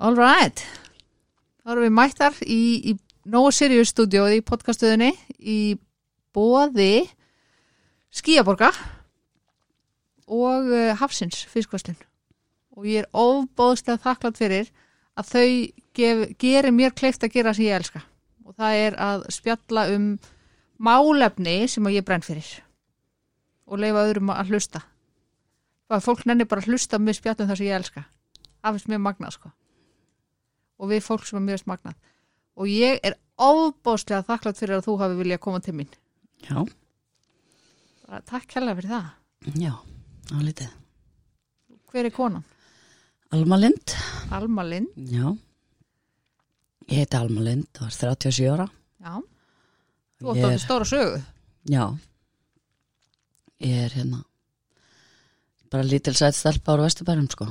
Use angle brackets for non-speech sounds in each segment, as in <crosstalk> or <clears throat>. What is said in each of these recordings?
All right. Þá erum við mættar í, í Nóa Sirius stúdióið í podcastuðinni í bóði Skíaborga og uh, Hafsins fiskvæslun. Og ég er ofbóðslega þakklátt fyrir að þau gef, gerir mér kleift að gera sem ég elska. Og það er að spjalla um málefni sem ég brenn fyrir og leifa öðrum að hlusta. Það fólk nenni bara að hlusta með spjallum það sem ég elska. Það finnst mér magnað sko og við fólk sem er mjög smagnað og ég er ofbáslega þakklátt fyrir að þú hafi viljað koma til mín Já, Bara takk hella fyrir það já, á litið. hver er konan? Alma Lind, Alma Lind já. Ég heiti Alma Lind, var 37 ára. já, þú átt Ég að er- stóra sögu Já. Ég er hérna, bara lítil sætt stelpa ára Vesturbærum, sko.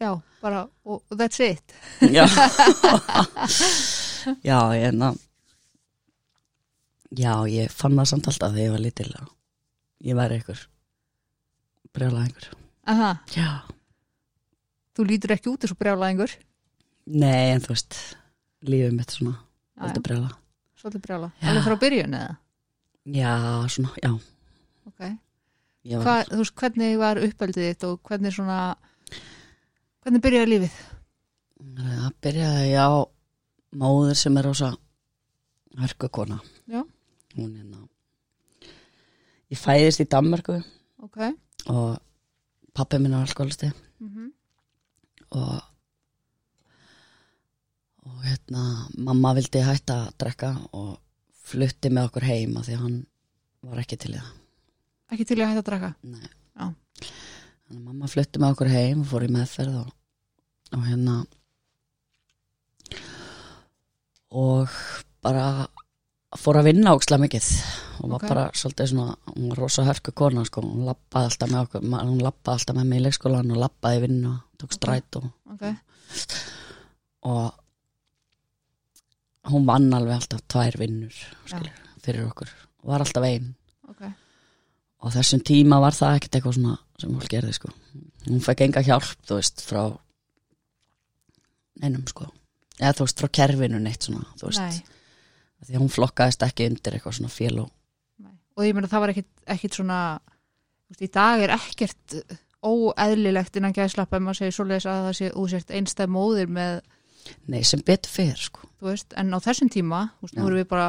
Já, bara, og og that's it Já. <laughs> já, ég hérna, já, ég fann það samt alltaf þegar ég var lítil að ég væri ykkur, brjála ykkur. Aha, Já. þú lítur ekki út þessu brjálaðingur Nei, en þú veist, lífið mitt svona, alltaf brjála. svolítið brjála, Já. alveg frá byrjun eða Já, svona, já. ok, var, Hva, þú veist, hvernig var uppeldið þitt og hvernig svona hvernig byrjaði lífið? Það byrjaði á móður sem er rosa hörkukona. Hún hérna, ég fæðist í Danmarku ok, og pappi minn var alkoholisti mm og og hérna mamma vildi hætta að drekka og flutti með okkur heim af því hann var ekki til það. ekki til að hætta að draka Nei. Mamma flutti með okkur heim og fór í meðferð og, og hérna og bara fór að vinna ókslega mikið. Og var Ok. bara svolítið svona, hún var rosa hörku kona sko, hún lappaði alltaf með okkur hún lappaði alltaf með mig í leikskólan og lappaði og tók stræt og, ok, og hún vann alveg alltaf tvær vinnur skilur, fyrir okkur. Var alltaf ein. Ok. Og þessum tíma var það ekkert eitthvað svona sem hún gerði sko. Hún fekk enga hjálp, þú veist, frá neinum sko. Eða þú veist, frá kerfinu neitt svona þú veist, Nei. því að hún flokkaðist ekki undir eitthvað svona fél og og ég meina það var ekkit, ekkit svona veist, í dag er ekkert óeðlilegt innan gæðslappa ef maður segir svoleiðis að það sé úsért einstæð móðir með, nei, sem betur fyrir sko. veist, en á þessum tíma þú veist, nú erum við bara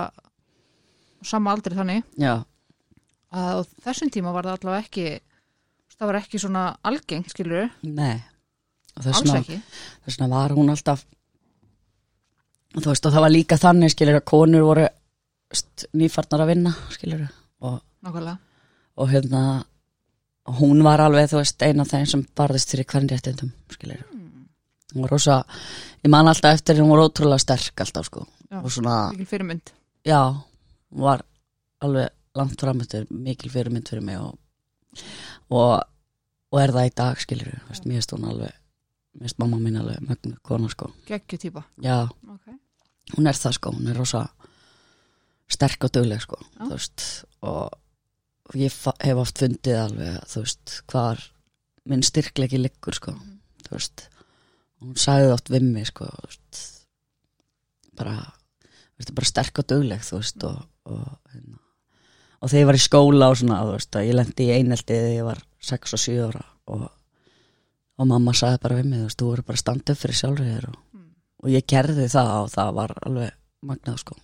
sama aldrei þannig. Já, að á þessum tíma var það allavega ekki það var ekki svona algengt skilur, nei og þess alls vegna ekki? þess vegna var hún alltaf þú veist, og það var líka þannig skilur að konur voru nýfarnar að vinna skilur og nákvæmlega, og hérna hún var alveg, þú veist, eina af þeim sem barðist fyrir hvern réttindum, skilur hún var rosa, ég man alltaf eftir hún var ótrúlega sterk alltaf, sko. Já. og svona, mikil fyrirmynd. Já hún var alveg langt framöttur mikil fyrirmynd fyrir mig og, og, og er það í dag, skilur veist, mér finnst hún alveg mér finnst mamma mín alveg mögnu kona, sko. Geggju típa? Já, okay. hún er það, sko, hún er rosa sterk og dugleg, sko þú veist, og ég hef oft fundið alveg þú veist, hvar minn styrklegi liggur, sko Mhm. þú veist, hún sagði oft við mig, sko, veist bara, veist, bara sterk og dugleg, þú veist, og og, hérna, og þegar ég var í skóla og svona, veist, ég lendi í einelti þegar ég var 6 og 7 ára og, og mamma sagði bara við mig, þú veist, þú verður bara upp fyrir sjálfur þér og, Mm. og ég gerði það og það var alveg magnað, sko.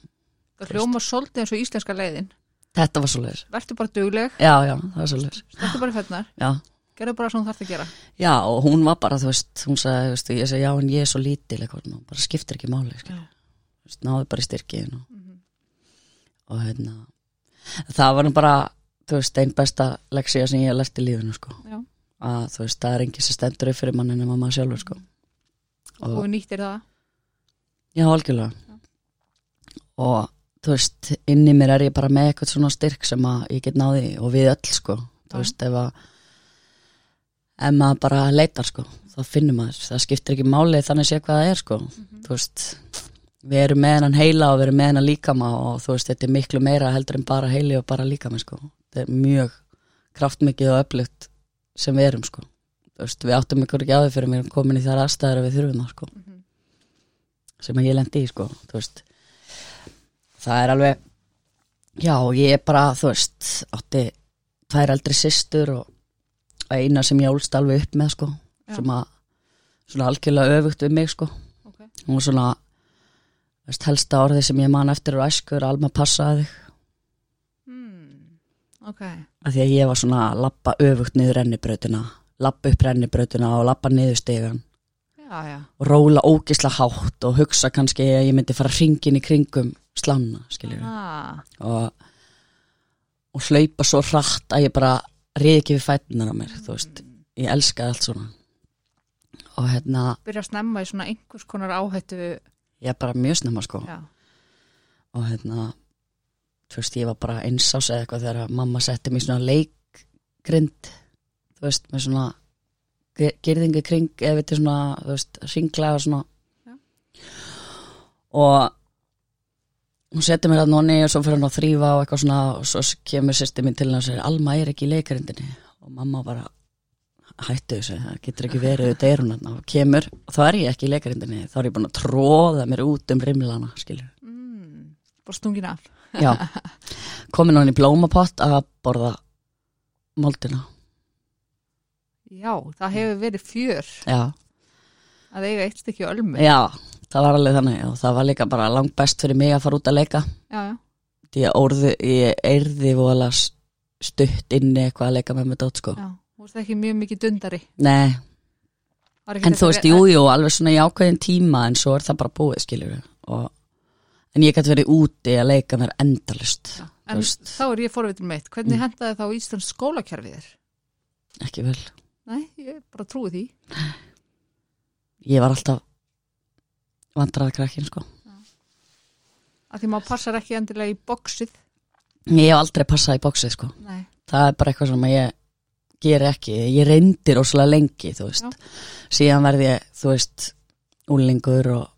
Það hljóma svolítið eins og íslenska leiðin. Þetta var svo leiðis, verður bara dugleg, já, já, það var svo leiðis stertu bara fennar já, gerðu bara svona þarf að gera. Já, og hún var bara, þú veist, hún sagði, þú veist, ég segi, já, en ég er svo lítil eitthvað, nú, bara skiptir ekki máli, Já. þú veist, náðu bara í styrkiðin og, Mhm. og hérna, það var nú bara, þú veist, einn besta leksía sem ég hef lært í lífinu, sko, Já. Að, þú veist, það er engin sem stendur upp fyrir manni nema maður sjálfur, sko, og og, nýttir það? Já, algjörlega, og, þú veist, inn í mér er ég bara með eitthvað svona styrk sem að ég get náði og við öll, sko, þú Já. veist, ef að, ef maður bara leitar, sko, þá finnur maður, það skiptir ekki máli þannig sé hvað það er, sko, þú veist við erum með hennan heila og við erum með hennan líkama og þú veist, þetta er miklu meira heldur en bara heili og bara líkama, sko. Þetta er mjög kraftmikið og öflugt sem við erum, sko veist, við áttum ykkur ekki á því fyrir mér komin í þær aðstæður að við þurfum það, sko Mhm. sem að ég lendi í sko, það er alveg já, ég er bara, þú veist átti tvær eldri systur og eina sem ég ólst alveg upp með sko, Já. sem að svona algjörlega öfugt við mig sko ok, hún var svona veist, helsta orðið sem ég man eftir úr æsku er alma passaði þig hmm. ok af því að ég var svona að lappa öfugt niður rennibrautina lappa upp rennibrautina og lappa niður stegan já, já, og róla ógisla hátt og hugsa kannski að ég myndi fara hringin í kringum skiljur ah, og, og hlaupa svo hratt að ég bara reyði ekki við fætunar á mér, veist. Ég elskaði allt svona. Og hérna, byrja að snemma í svona einhvers konar áhættu ég er bara mjög snemma sko. Já, og hérna þú veist, ég var bara einsás eða eitthvað þegar mamma setti í svona leikgrind þú veist, með svona gerðingi kring, eða veitir svona þú veist, ringlega svona. Já. og hún setti mér að nonni og svo fyrir hann að þrýfa og eitthvað svona og svo kemur sérsti mín til hann og segir Alma er ekki í leikarindinni og mamma bara hættu þessu, það getur ekki verið við deyrun og kemur og þá er ég ekki í leikarindinni þá er ég búin að tróða mér út um rimlana skilur mm, bara stungin af Já, komin hann í blómapott að borða moldina. já, það hefur verið fjör Já, að eiga eitt stykki ölmu já, það var alveg þannig og það var líka bara langt best fyrir mig að fara út að leika. já, já, Því ég, orði, ég eirði vola stutt inni eitthvað að leika með mig dót sko. já. þú veist ekki mjög mikið dundari Nei, en þú veist, re- jú, jú, alveg svona í ákveðin tíma en svo er það bara búið, skiljur og En ég gæti verið úti að leika mér endalust, Já, þú en veist. þá er ég forvitin meitt hvernig Mm. hendaði þá Íslands skólakerfið þér? ekki vel. Nei, ég bara trúi því Ég var alltaf vandraði krakkin, sko. að því maður passar ekki endilega í boxið Ég hef aldrei passað í bóksið, sko. Nei, það er bara eitthvað sem ég ger ekki, ég reyndir óslega lengi, þú veist, síðan verði ég, þú veist, úlingur og,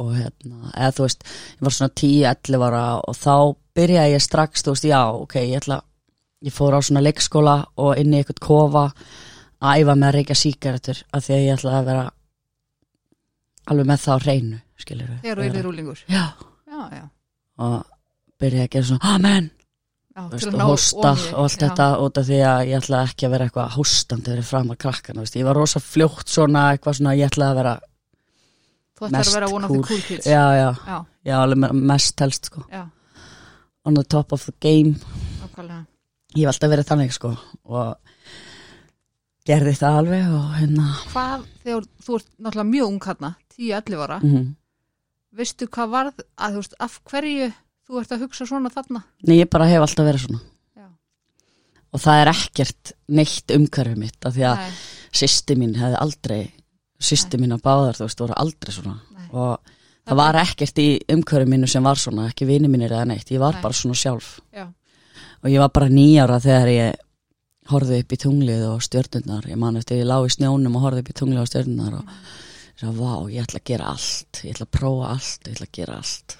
og hérna, eða þú veist, ég var svona 10-11 ára og þá byrjaði ég strax, þú veist, já, ok, ég ætla, ég fór á svona leikskóla og inn í eitthvað kofa að æfa með að reykja síkaretur af því að ég ætla að vera alveg með það á reynu, skilur við. þegar þú yfir rúlingur Já, Já, já, og byrjaði að gera svona, amen, já veist, og hósta þig. og allt Já. þetta út af því að ég ætla ekki að vera eitthvað hóstandi verið fram að krakkana, veist. ég var rosa fljótt svona eitthvað svona, ég ætla að vera Þú mest að vera one of cool. the cool. kids. Já, já, já, já, alveg me- mest helst sko, on the top of the game. Nákvæmlega. Ég hef alltaf verið þannig sko og gerði það alveg og hérna. Hvað, þegar þú ert náttúrulega mjög ung hérna 10-11 ára, mm veistu hvað varð að þú veist, af hverju þú ert að hugsa svona þarna? Nei, ég bara hef alltaf verið svona. Og það er ekkert neitt umhverfið mitt af því að nei, sýsti mín hefði aldrei sýsti mín að báðar, þú veist, voru aldrei svona. Nei. Og það var ekkert í umhverfið mínu sem var svona, ekki vini mínir eða neitt, ég var Nei. bara svona sjálf. Já, og ég var bara nýjára þegar ég horfði upp í tunglið og stjörnurnar. Ég man eftir ég lá í snjónum og horfði upp í tunglið og stjörnurnar og svo, vá, ég ætla að gera allt. Ég ætla að prófa allt, ég ætla að gera allt.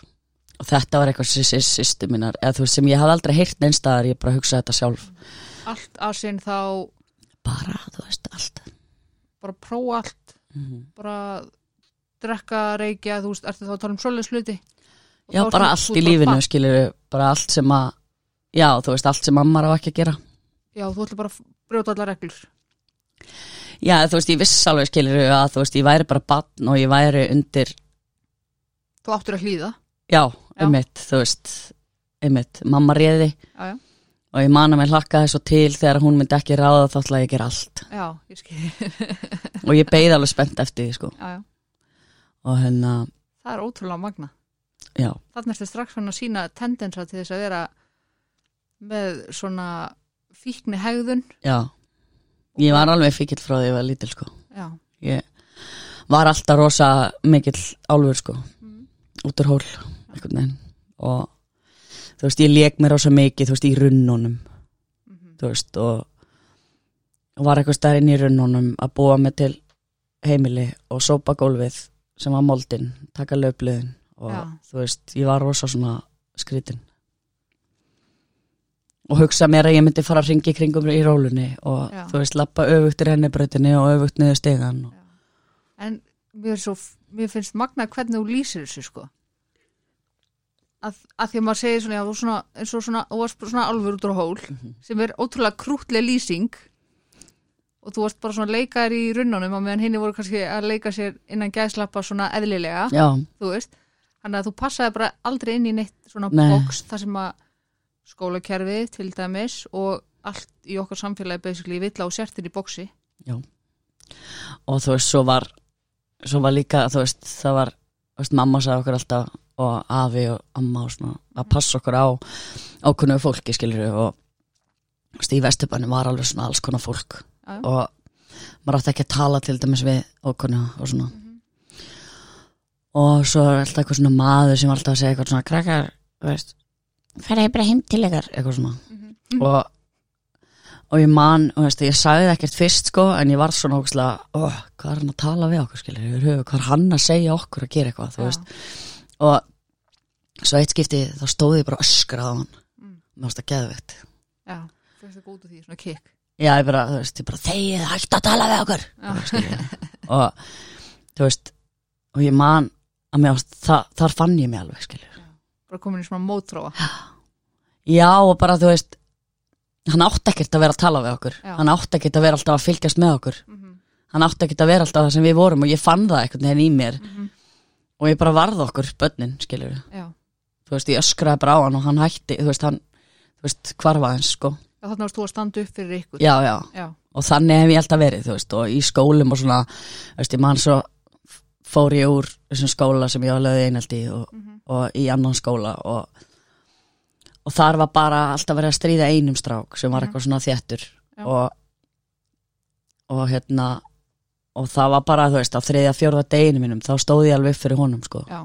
Og þetta var eitthvað sem sýstu mínar eða þú veist sem ég hafði aldrei heyrt neinstaðar ég bara hugsaði þetta sjálf. Allt að sinn þá bara, þú veist, allt. Bara prófa allt mm bara drekka, reykja, þú veist, ertu þá að tala um svoleiðs hluti? Og já, bara allt í lífinu skilur bara allt sem að já, þú veist, allt sem mamma á ekki að gera. Já, þú ætla bara að brjóta allar reglur. Já, þú veist, ég viss alveg skilur að þú veist, ég væri bara bann og ég væri undir Þú áttur að hlýða. Já, Já. einmitt, þú veist einmitt, mamma réði. Já, já, og ég man að mér hlakkaði svo til þegar hún myndi ekki ráða þá ætla ég að gera allt. Já, ég skil. <laughs> Og ég beið alveg spennt eftir því sko. Já, já, og hérna, það er ótrúlega magna já, Þannig ertu strax fann að sína tendensa til þess að vera með svona fíkni hegðun. Já. Ég var alveg fíkill frá því að ég var lítil sko. Ég var alltaf rosa mikill álfur sko mm. út úr hól, og þú veist, ég leik mér rosa mikið þú veist, í runnunum. Mm þú veist, og var eitthvað stærinn í runnunum að búa mig til heimili og sópa gólfið sem var moldin, taka löfliðin og Já. þú veist, ég var rosa svona skrítin. Og hugsa mér að ég myndi fara að ringi kringum í rólunni og Já. þú veist, lappa öfugt í rennibrautinni og öfugt niður stegan og, En mér svo mér finnst magna hvernig þú lýsir þessu sko að, að því að maður segir svona, já, þú svona eins og svona, þú varst svona alveg út á hól sem er ótrúlega krútleg lýsing. Og þú varst bara svona leikaðir í runnunum og meðan hinni voru kannski að leika sér innan gæðslappa svona eðlilega já, þú veist, þannig að þú passaði bara aldrei inn í neitt svona Nei. box þar sem að skólakerfið til dæmis og allt í okkar samfélagi basically vill á sértir í boxi. Og þú veist, svo var svo var líka, þú veist, það var veist, mamma sagði okkur alltaf og afi og amma og svona, að passa okkur á ákunnu fólki, skilur og þú veist, í vesturbænum var alveg svona alls konar fólk já. og maður átti ekki að tala til dæmis við ákunnu og svona. Og svo er alltaf eitthvað svona maður sem alltaf segja eitthvað svona krakkar, veist ferði bara heim til ykkar, eitthvað svona. Og og ég man, og veist, ég sagði það ekkert fyrst sko, en ég var svona ógustlega oh, hvað er hann að tala við okkur, skilur hvað er hann að segja okkur að gera eitthvað, þú Já. veist og svo eitt skipti þá stóði ég bara öskra á hann. Mm. mér varst að geðvegt Já, fyrst það góð út af því, svona kikk já, ég bara, þú veist, ég bara, þegið hægt að tala við okkur. Og þú veist og ég man að mér varst, þa þar fann ég mig alveg, skilur. Bara komin í svona mótróa já, og bara, þú veist hann átti ekkert að vera að tala við okkur. Já. hann átti ekkert að vera alltaf að fylgjast með okkur. Mhm, hann átti ekkert að vera alltaf það sem við vorum og ég fann það einhvern veginn í mér. Mhm. Og ég bara varð okkur börnin, skilur Já, þú veist, ég öskraði bara á hann og hann hætti þú veist, hann, þú veist, hvarfa hans sko. Já, þarna varst þú að standa upp fyrir ykkur já, já, Já, og þannig hef ég alltaf verið þú veist, og í skólum og svona þú veist, ég man svo fór ég úr þessum skóla sem ég var lögði einhaldi og, Mhm. og í annan skóla og, og þar var bara alltaf verið að stríða einum strák sem var Mhm. eitthvað svona þéttur Já. og og hérna og það var bara, þú veist, á þriðja fjórða deginu mínum þá stóð ég alveg upp fyrir honum sko. já,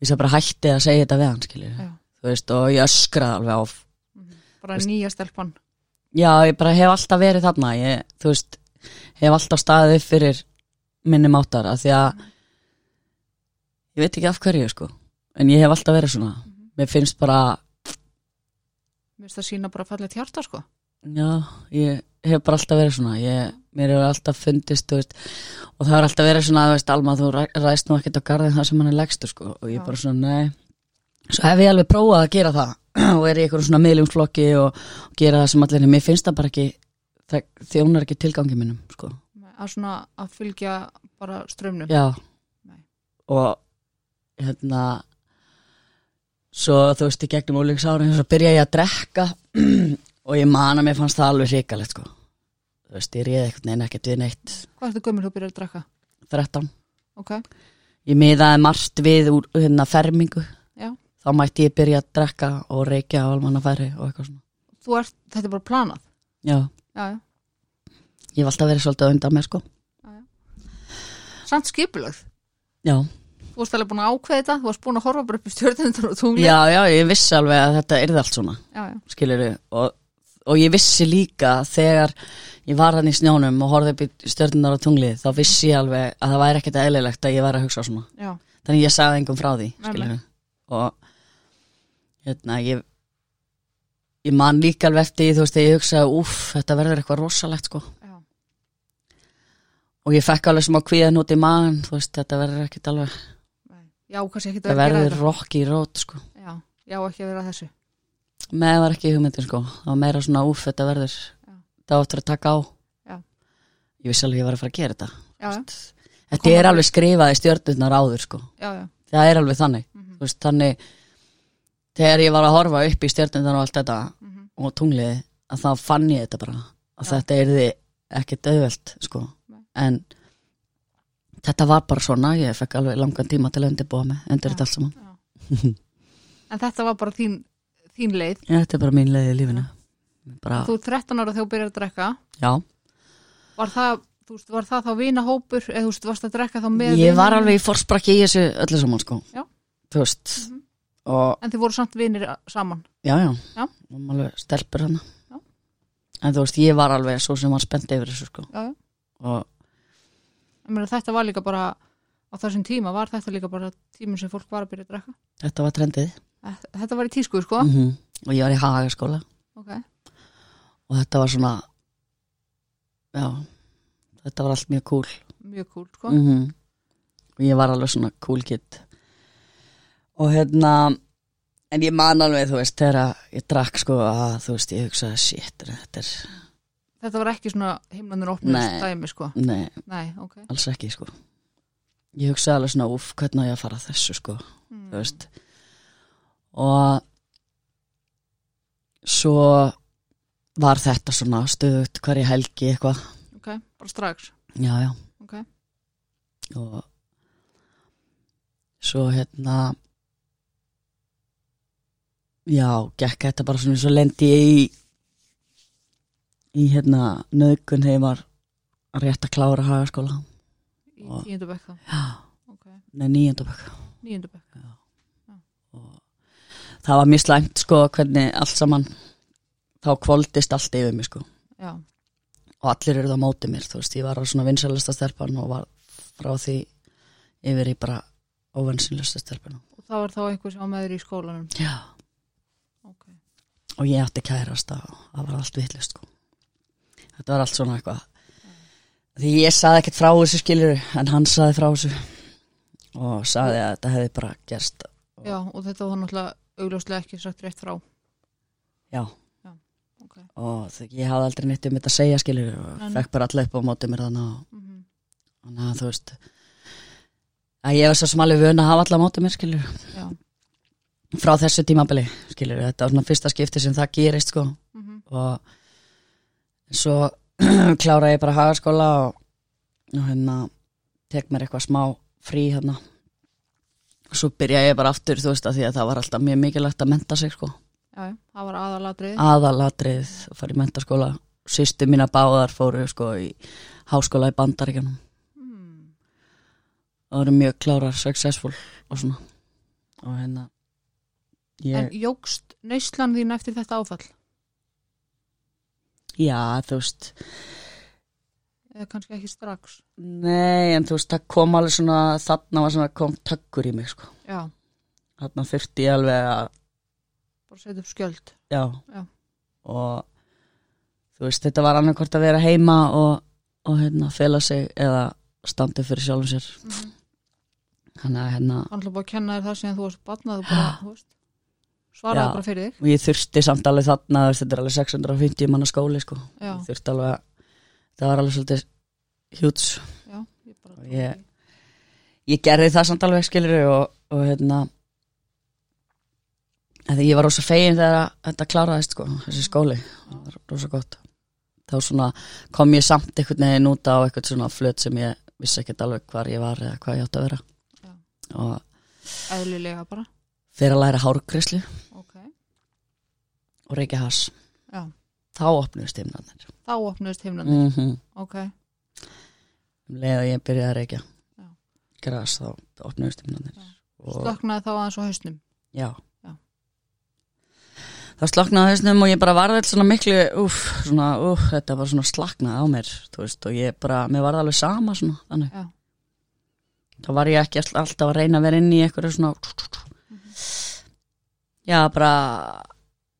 ég sem bara hætti að segja þetta við hann skilur já. Þú veist, og ég öskraði alveg á Bara Veist- nýja stelpan. Já, ég bara hef alltaf verið þarna. Ég, þú veist, hef alltaf staðið upp fyrir minni máttar af því að ég veit ekki af hverju, sko. En ég hef alltaf verið svona. Mér finnst bara, Mér finnst það sína bara fallið hjarta sko. Já, ég hef bara alltaf verið svona. Ég, mér hefur alltaf fundist, veist og það har alltaf verið svona, þú veist, Alma þú ræ- ræðst nú ekkert á garðin það sem hann er legstur, sko og ég Já. bara svona, nei. Svo hef ég alveg prófað að gera það <clears throat> og er í einhverjum svona miðlumsflokki og, og gera það sem allir, en mér finnst það bara ekki það þjónar ekki tilgangi minnum, sko. Að svona að fylgja bara strömmnum Já. Nei. og hérna svo þú veist í gegnum svo byrja ég að drekka <clears throat> og ég man að mér fannst það alveg hrikalegt sko þú veist ég réði einhvern veginn ekkert við neitt. Hvað ertu gömur þú byrjar að drekka? 13 Ok, ég miðaði margt við úr hérna fermingu. Já. Þá mætti ég byrja að drekka og reykja á almannafæri og eitthvað svona. Þú ert, þetta er bara planað? Já, Já, já, ég hef alltaf verið svolítið undan mér sko. Samt skipulögð? Já, Þú varst alveg búin að ákveða þetta, þú varst búin að horfa bara upp í stjórnendur og tungli já, já, ég vissi alveg að þetta yrði allt svona. Já, já, skilur og, og ég vissi líka þegar ég var hann í snjónum og horfði upp í stjörnunar á tunglið þá vissi ég alveg að það væri ekkert eðlilegt að ég væri að hugsa svona. Já, þannig ég sagði engum frá því og hérna ég ég man líka alveg eftir þú veist þegar ég hugsaði úff þetta verður eitthvað rosalegt sko. Já, og ég fekk alveg smá kvíðan út í magan þú veist þetta verður ekkert alveg já, það verður rock í rót sko. Já, já, ekki vera að þessu með það var ekki hugmyndin sko það var meira svona úff þetta verður það áttur að taka á Já. ég vissi alveg að ég var að fara að gera þetta Já, já, Þetta Kom er alveg- skrifað í stjörnurnar áður sko. já, já, Það er alveg þannig. Mhm. Þú Veist, þannig þegar ég var að horfa upp í stjörnurnar og allt þetta mhm, og tungliði að þá fann ég þetta bara að þetta yrði ekkert auðvelt sko. Nei. en þetta var bara svona ég fekk alveg langan tíma til að undirbúa mig undir þetta allt saman. En þetta var bara þín, þín leið Já, þetta er bara mín leið í lífinu. Bara, Þú er 13 ára þegar þú byrjar að drekka já, Var það, þú veist, var það þá vinahópur eða þú veist, varst að drekka þá með ég var alveg í forsprakki í þessu öllu saman sko. Já. Þú veist, Mhm. og En þið voru samt vinir saman Já, já, Já. alveg stelpur hana Já. En þú veist, ég var alveg svo sem var spennt yfir þessu sko Já, já Og meina, þetta var líka bara á þessum tíma var þetta líka bara tíminn sem fólk var að byrja að drekka þetta var trendið Þetta- var í tísku, sko. -hmm. Og ég var í hagaskóla. Ok, Og þetta var svona Já Þetta var allt mjög cool. Mjög cool, sko. -hmm. og ég var alveg svona cool kid. Og hérna en ég man alveg, þú veist, þegar ég drakk sko að þú veist, ég hugsaði shit, þetta er, Þetta var ekki svona himlanir opnust Nei. dæmi sko. Nei, Nei, ok. Alls ekki sko. Ég hugsaði alveg svona, uff, hvernig á ég að fara þessu sko, mm. þú veist og svo var þetta svona stöðut hverju helgi eitthvað. Ok, bara strax? Já, já, Ok, og svo hérna já, gekk þetta bara svona svo lendi ég í í hérna nöðgun þegar ég var rétt að klára hagaskóla. Í bekk þá? Já, Ok, nei, níundabökk níundu bekk. Og það var mjög slæmt sko hvernig allt saman þá kvóldist allt yfir mig sko. Já, og allir eru það mótið mér, þú veist, ég var á svona vinsælasta stelpan og var frá því yfir í bara óvinsælasta stelpan og það var þá eitthvað sem var með þér í skólanum? Já, Ok, og ég átti kærast og það var allt vitlust sko. þetta var allt svona eitthvað. Því ég saði ekkert frá þessu skilur en hann saði frá þessu. Og saði að þetta hefði bara gerst. Já, og þetta var náttúrulega augljóslega ekki sagt rétt frá. Já, Ok, og þegar ég hafði aldrei neitt um þetta að segja skilur og fekk bara allir upp á mótið mér þannig og mhm, þannig að þú veist að ég var svo sem alveg vön að hafa allar mótið mér skilur já. Frá þessu tímabili skilur þetta var svona fyrsta skipti sem það gerist sko. Mhm, og svo <clears throat> klára ég bara hagaskóla og, og hérna tek mér eitthvað smá frí hérna og svo byrja ég bara aftur þú veist að því að það var alltaf mjög mikilvægt að menta sig sko Já, það var aðalatrið aðalatrið að fara í mentaskóla sýstu mína báðar fóru sko í háskóla í bandaríkjanum mm. og eru mjög klárar, successful og svona og hérna En ég, jógst neyslan þín eftir þetta áfall? já þú veist Eða kannski ekki strax? Nei en þú veist það kom alveg svona þarna var svona kom tökkur í mig sko. Já, þarna þurfti ég alveg að bara setja upp skjöld. Já, Já. og þú veist þetta var annarkvort að vera heima og, og hérna fela sig eða standa fyrir sjálfum sér. Mm -hmm. þannig að hérna Hann ætla bara að kenna þér það sem þú varst barnað og bara, þú veist. Svaraði Já. bara fyrir þig. Og ég þurfti samt alveg þarna þetta er alveg 650 manna skóli sko. Já, ég þurfti alveg að það var alveg svolítið hjúts já, ég Og ég- ég gerði það samt alveg skilur og, og hérna ég var rosa fegin þegar þetta kláraðist sko, þessi skóli. Það var rosa gott. Þá svona kom ég samt einhvern veginn út á eitthvað svona flöt sem ég vissi ekkert alveg hvar ég var eða hvað ég átti að vera. Já. og Eðlilega bara. fyrir að læra hárgrislu Ok, og reykja hass. Já, þá opnuðist himnarnir. Þá opnuðist himnandi mm Ok, um leið að ég byrjaði að reykja græs þá opnuðist himnarnir Já. og slöknaði þá aðeins á hausnum Já. Já. Það slaknaði þessnum og ég bara varði alls svona miklu, úf, svona, úf, þetta var svona slaknaði á mér, veist, og ég bara, mér varði alveg sama svona, þannig. Já. þá var ég ekki all- alltaf að reyna að vera inn í eitthvað svona já, bara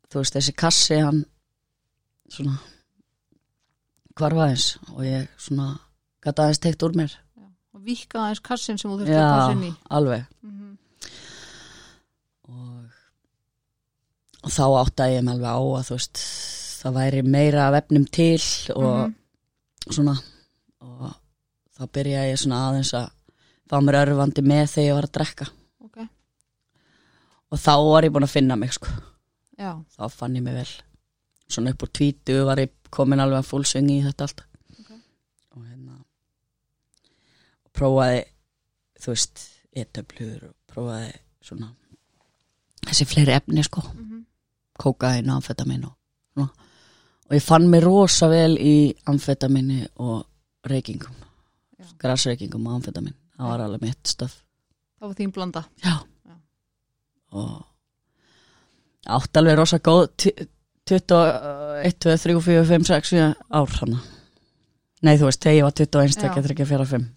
þú veist, þessi kassi hann svona hvarfa eins og ég svona gæti aðeins teikt úr mér. Og vikka aðeins kassin sem þú þurfti að já, passa inn í. alveg. Mm og, og þá áttaði ég mig alveg á að þú veist það væri meira af efnum til og Mhm. svona. Og þá byrjaði ég svona aðeins að fá mér örfandi með þegar ég var að drekka. Ok, og þá var ég búin að finna mig sko. Já, þá fann ég mig vel svona upp úr tvítu var ég komin alveg að fullsving í þetta allt Ok. og hérna og prófaði þú veist, etöflur og prófaði svona þessi fleiri efni sko mm kókain, amfetamin og svona og ég fann mig rosa vel í amfetamini og reykingum Já. grasreykingum og amfetamin það var alveg mitt stöf það var þín blanda Já. Já. Og átt alveg rosa góð 21, 2, 3, 4, 5, 6 7 ár hana. Nei, þú veist, þegar ég var 21, Já. 2, 3, 4, 5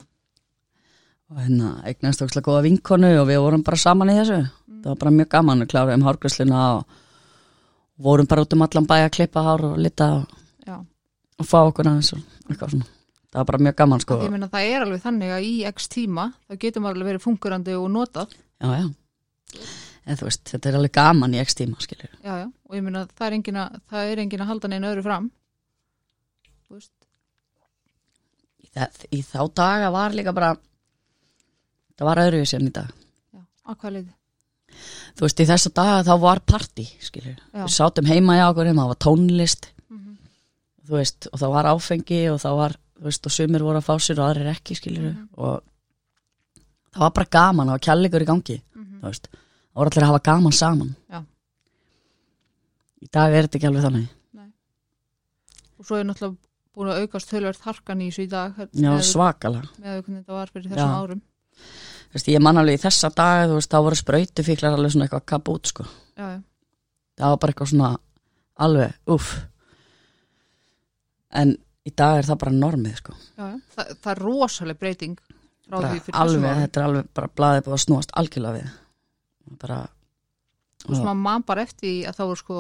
og hérna eignast ókslega góða vinkonu og við vorum bara saman í þessu. Það var bara mjög gaman, við kláruðum hárgræsluna og vorum bara út um allan bæ að klippa hár og lita og, og fá okkur aðeins og eitthvað svona. Það var bara mjög gaman sko. Ég meina það er alveg þannig að í x tíma þá getur maður alveg verið fungurandi og notað. Já, já en þú veist, þetta er alveg gaman í x tíma skilur já, já, og ég meina það er engin að, það er engin að halda neina öðru fram. Þú veist, í, það, í þá daga var líka bara það var öðru sem í dag. Já, á hvað leiti þú veist, í þessa daga þá var partí skilur, Já. við sátum heima í okkur það var tónlist. Mhm. þú veist, og það var áfengi og það var, þú veist, og sumir voru að fá sér og aðrir ekki, skilur Mhm. og það var bara gaman, það var kjallegur í gangi Mhm. þú veist, það voru allir að hafa gaman saman. Já. í dag er þetta ekki alveg þannig. Og svo er náttúrulega búin að aukast tölvert harkan í þessu í dag já, svakalega, með hvernig þetta var fyrir þessum Já. árum. Þú veist, ég man alveg í þessa daga, þú veist, þá voru sprautufíklar alveg svona eitthvað kapút, sko. Já, já, það var bara eitthvað svona alveg, uff en í dag er það bara normið, sko. Já, já. Þa, það er rosaleg breyting alveg, þetta er alveg bara blaðið búið að snúast algjörlega við bara og sem að mann bara eftir að það voru sko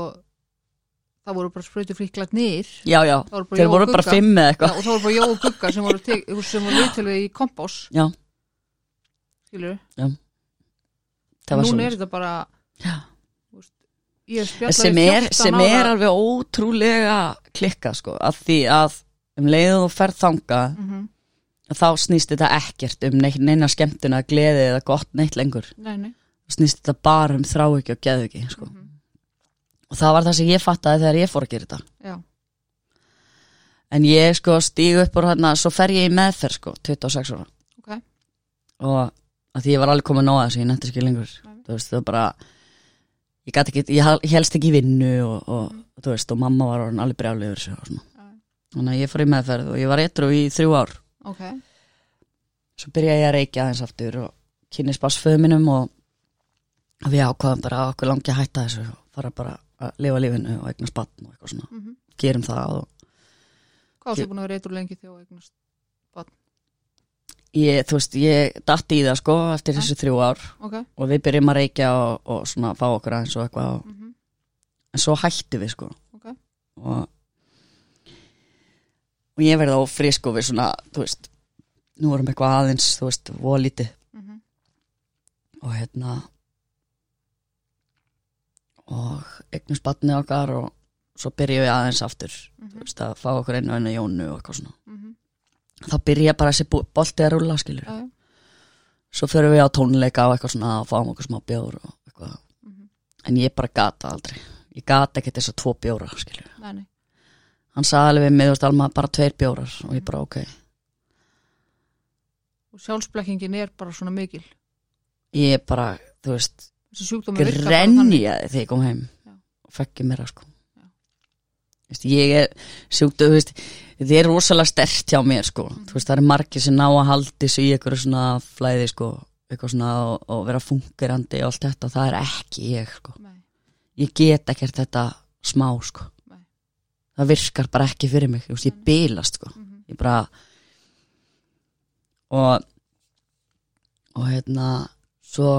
það voru bara sprautu fríklat nýr. Já, já, þeir voru bara fimm eða eitthvað. Og það voru bara Jóa og Gugga sem voru, voru viðtöluð í kompás. Já, skilur núna er þetta bara Já. sem er, 14 sem er alveg ótrúlega klikka sko, af því að um leiðu og ferð þanga Mhm. þá snýst þetta ekkert um neina skemmtuna, gleði eða gott neitt lengur. Nei, nei. Snýst þetta bara um þrá ekki og geðu ekki sko. Mhm. og það var það sem ég fattaði þegar ég fór að gera þetta. Já, en ég sko stígu upp úr hérna svo fer ég í meðferð sko, 26 ára. Ok. Og því ég var alveg komið nóða þess að ég nefndi ekki lengur. Þú veist, það var bara ég, ekki, ég, hel- ég helst ekki vinnu og, og þú veist, og mamma var alveg brjálið yfir þessu og þannig að ég fór í meðferð og ég var eitthvað í þrjú ár. Ok, svo byrjaði ég að reykja aðeins aftur og kynni og og við ákvaðum bara að okkur langi að hætta þessu og fara bara að lifa lífinu og eigna spann og eitthvað svona, mm gerum það og hvað varstu búin að vera eitthvað lengi þjó eignast ég, þú veist, ég datti í það sko eftir þessu þrjú ár ok, og við byrjum að reykja og, og svona fá okkur aðeins og eitthvað og, mm en svo hættu við sko. Ok. Og, og ég verði á frisk og við svona, þú veist nú erum eitthvað aðeins, þú veist, volítið mm og hérna og eignum spatni okkar og svo byrjum við aðeins aftur Mhm. þú veist, að fá okkur einu enn jónu og eitthvað svona -hmm. þá byrja bara þessi bú- bolti að rúlla skilur já, já. svo förum við á tónleika og eitthvað svona og fáum okkur smá bjór og eitthvað Mhm. en ég bara gata aldrei ég gata ekkert þess að tvo bjóra skilur Nei, nei. hann sagði alveg mig, þú veist, Alma, bara tveir bjórar og ég bara, ok, og sjálfsblekkingin er bara svona mikil ég bara, þú veist grenjaði þegar ég kom heim. Já. og fekk mér að sko. Vist, ég er veist þetta er rosalega stert hjá mér sko. Þú veist, það er margir sem ná að haldi sig í eitthvað svona flæði sko eitthvað svona og, og vera fungerandi og allt þetta, það er ekki ég sko. Ég get ekkert þetta smá sko. Það virkar bara ekki fyrir mig, þú veist, ég bilast sko. Mhm, ég bara og og hérna svo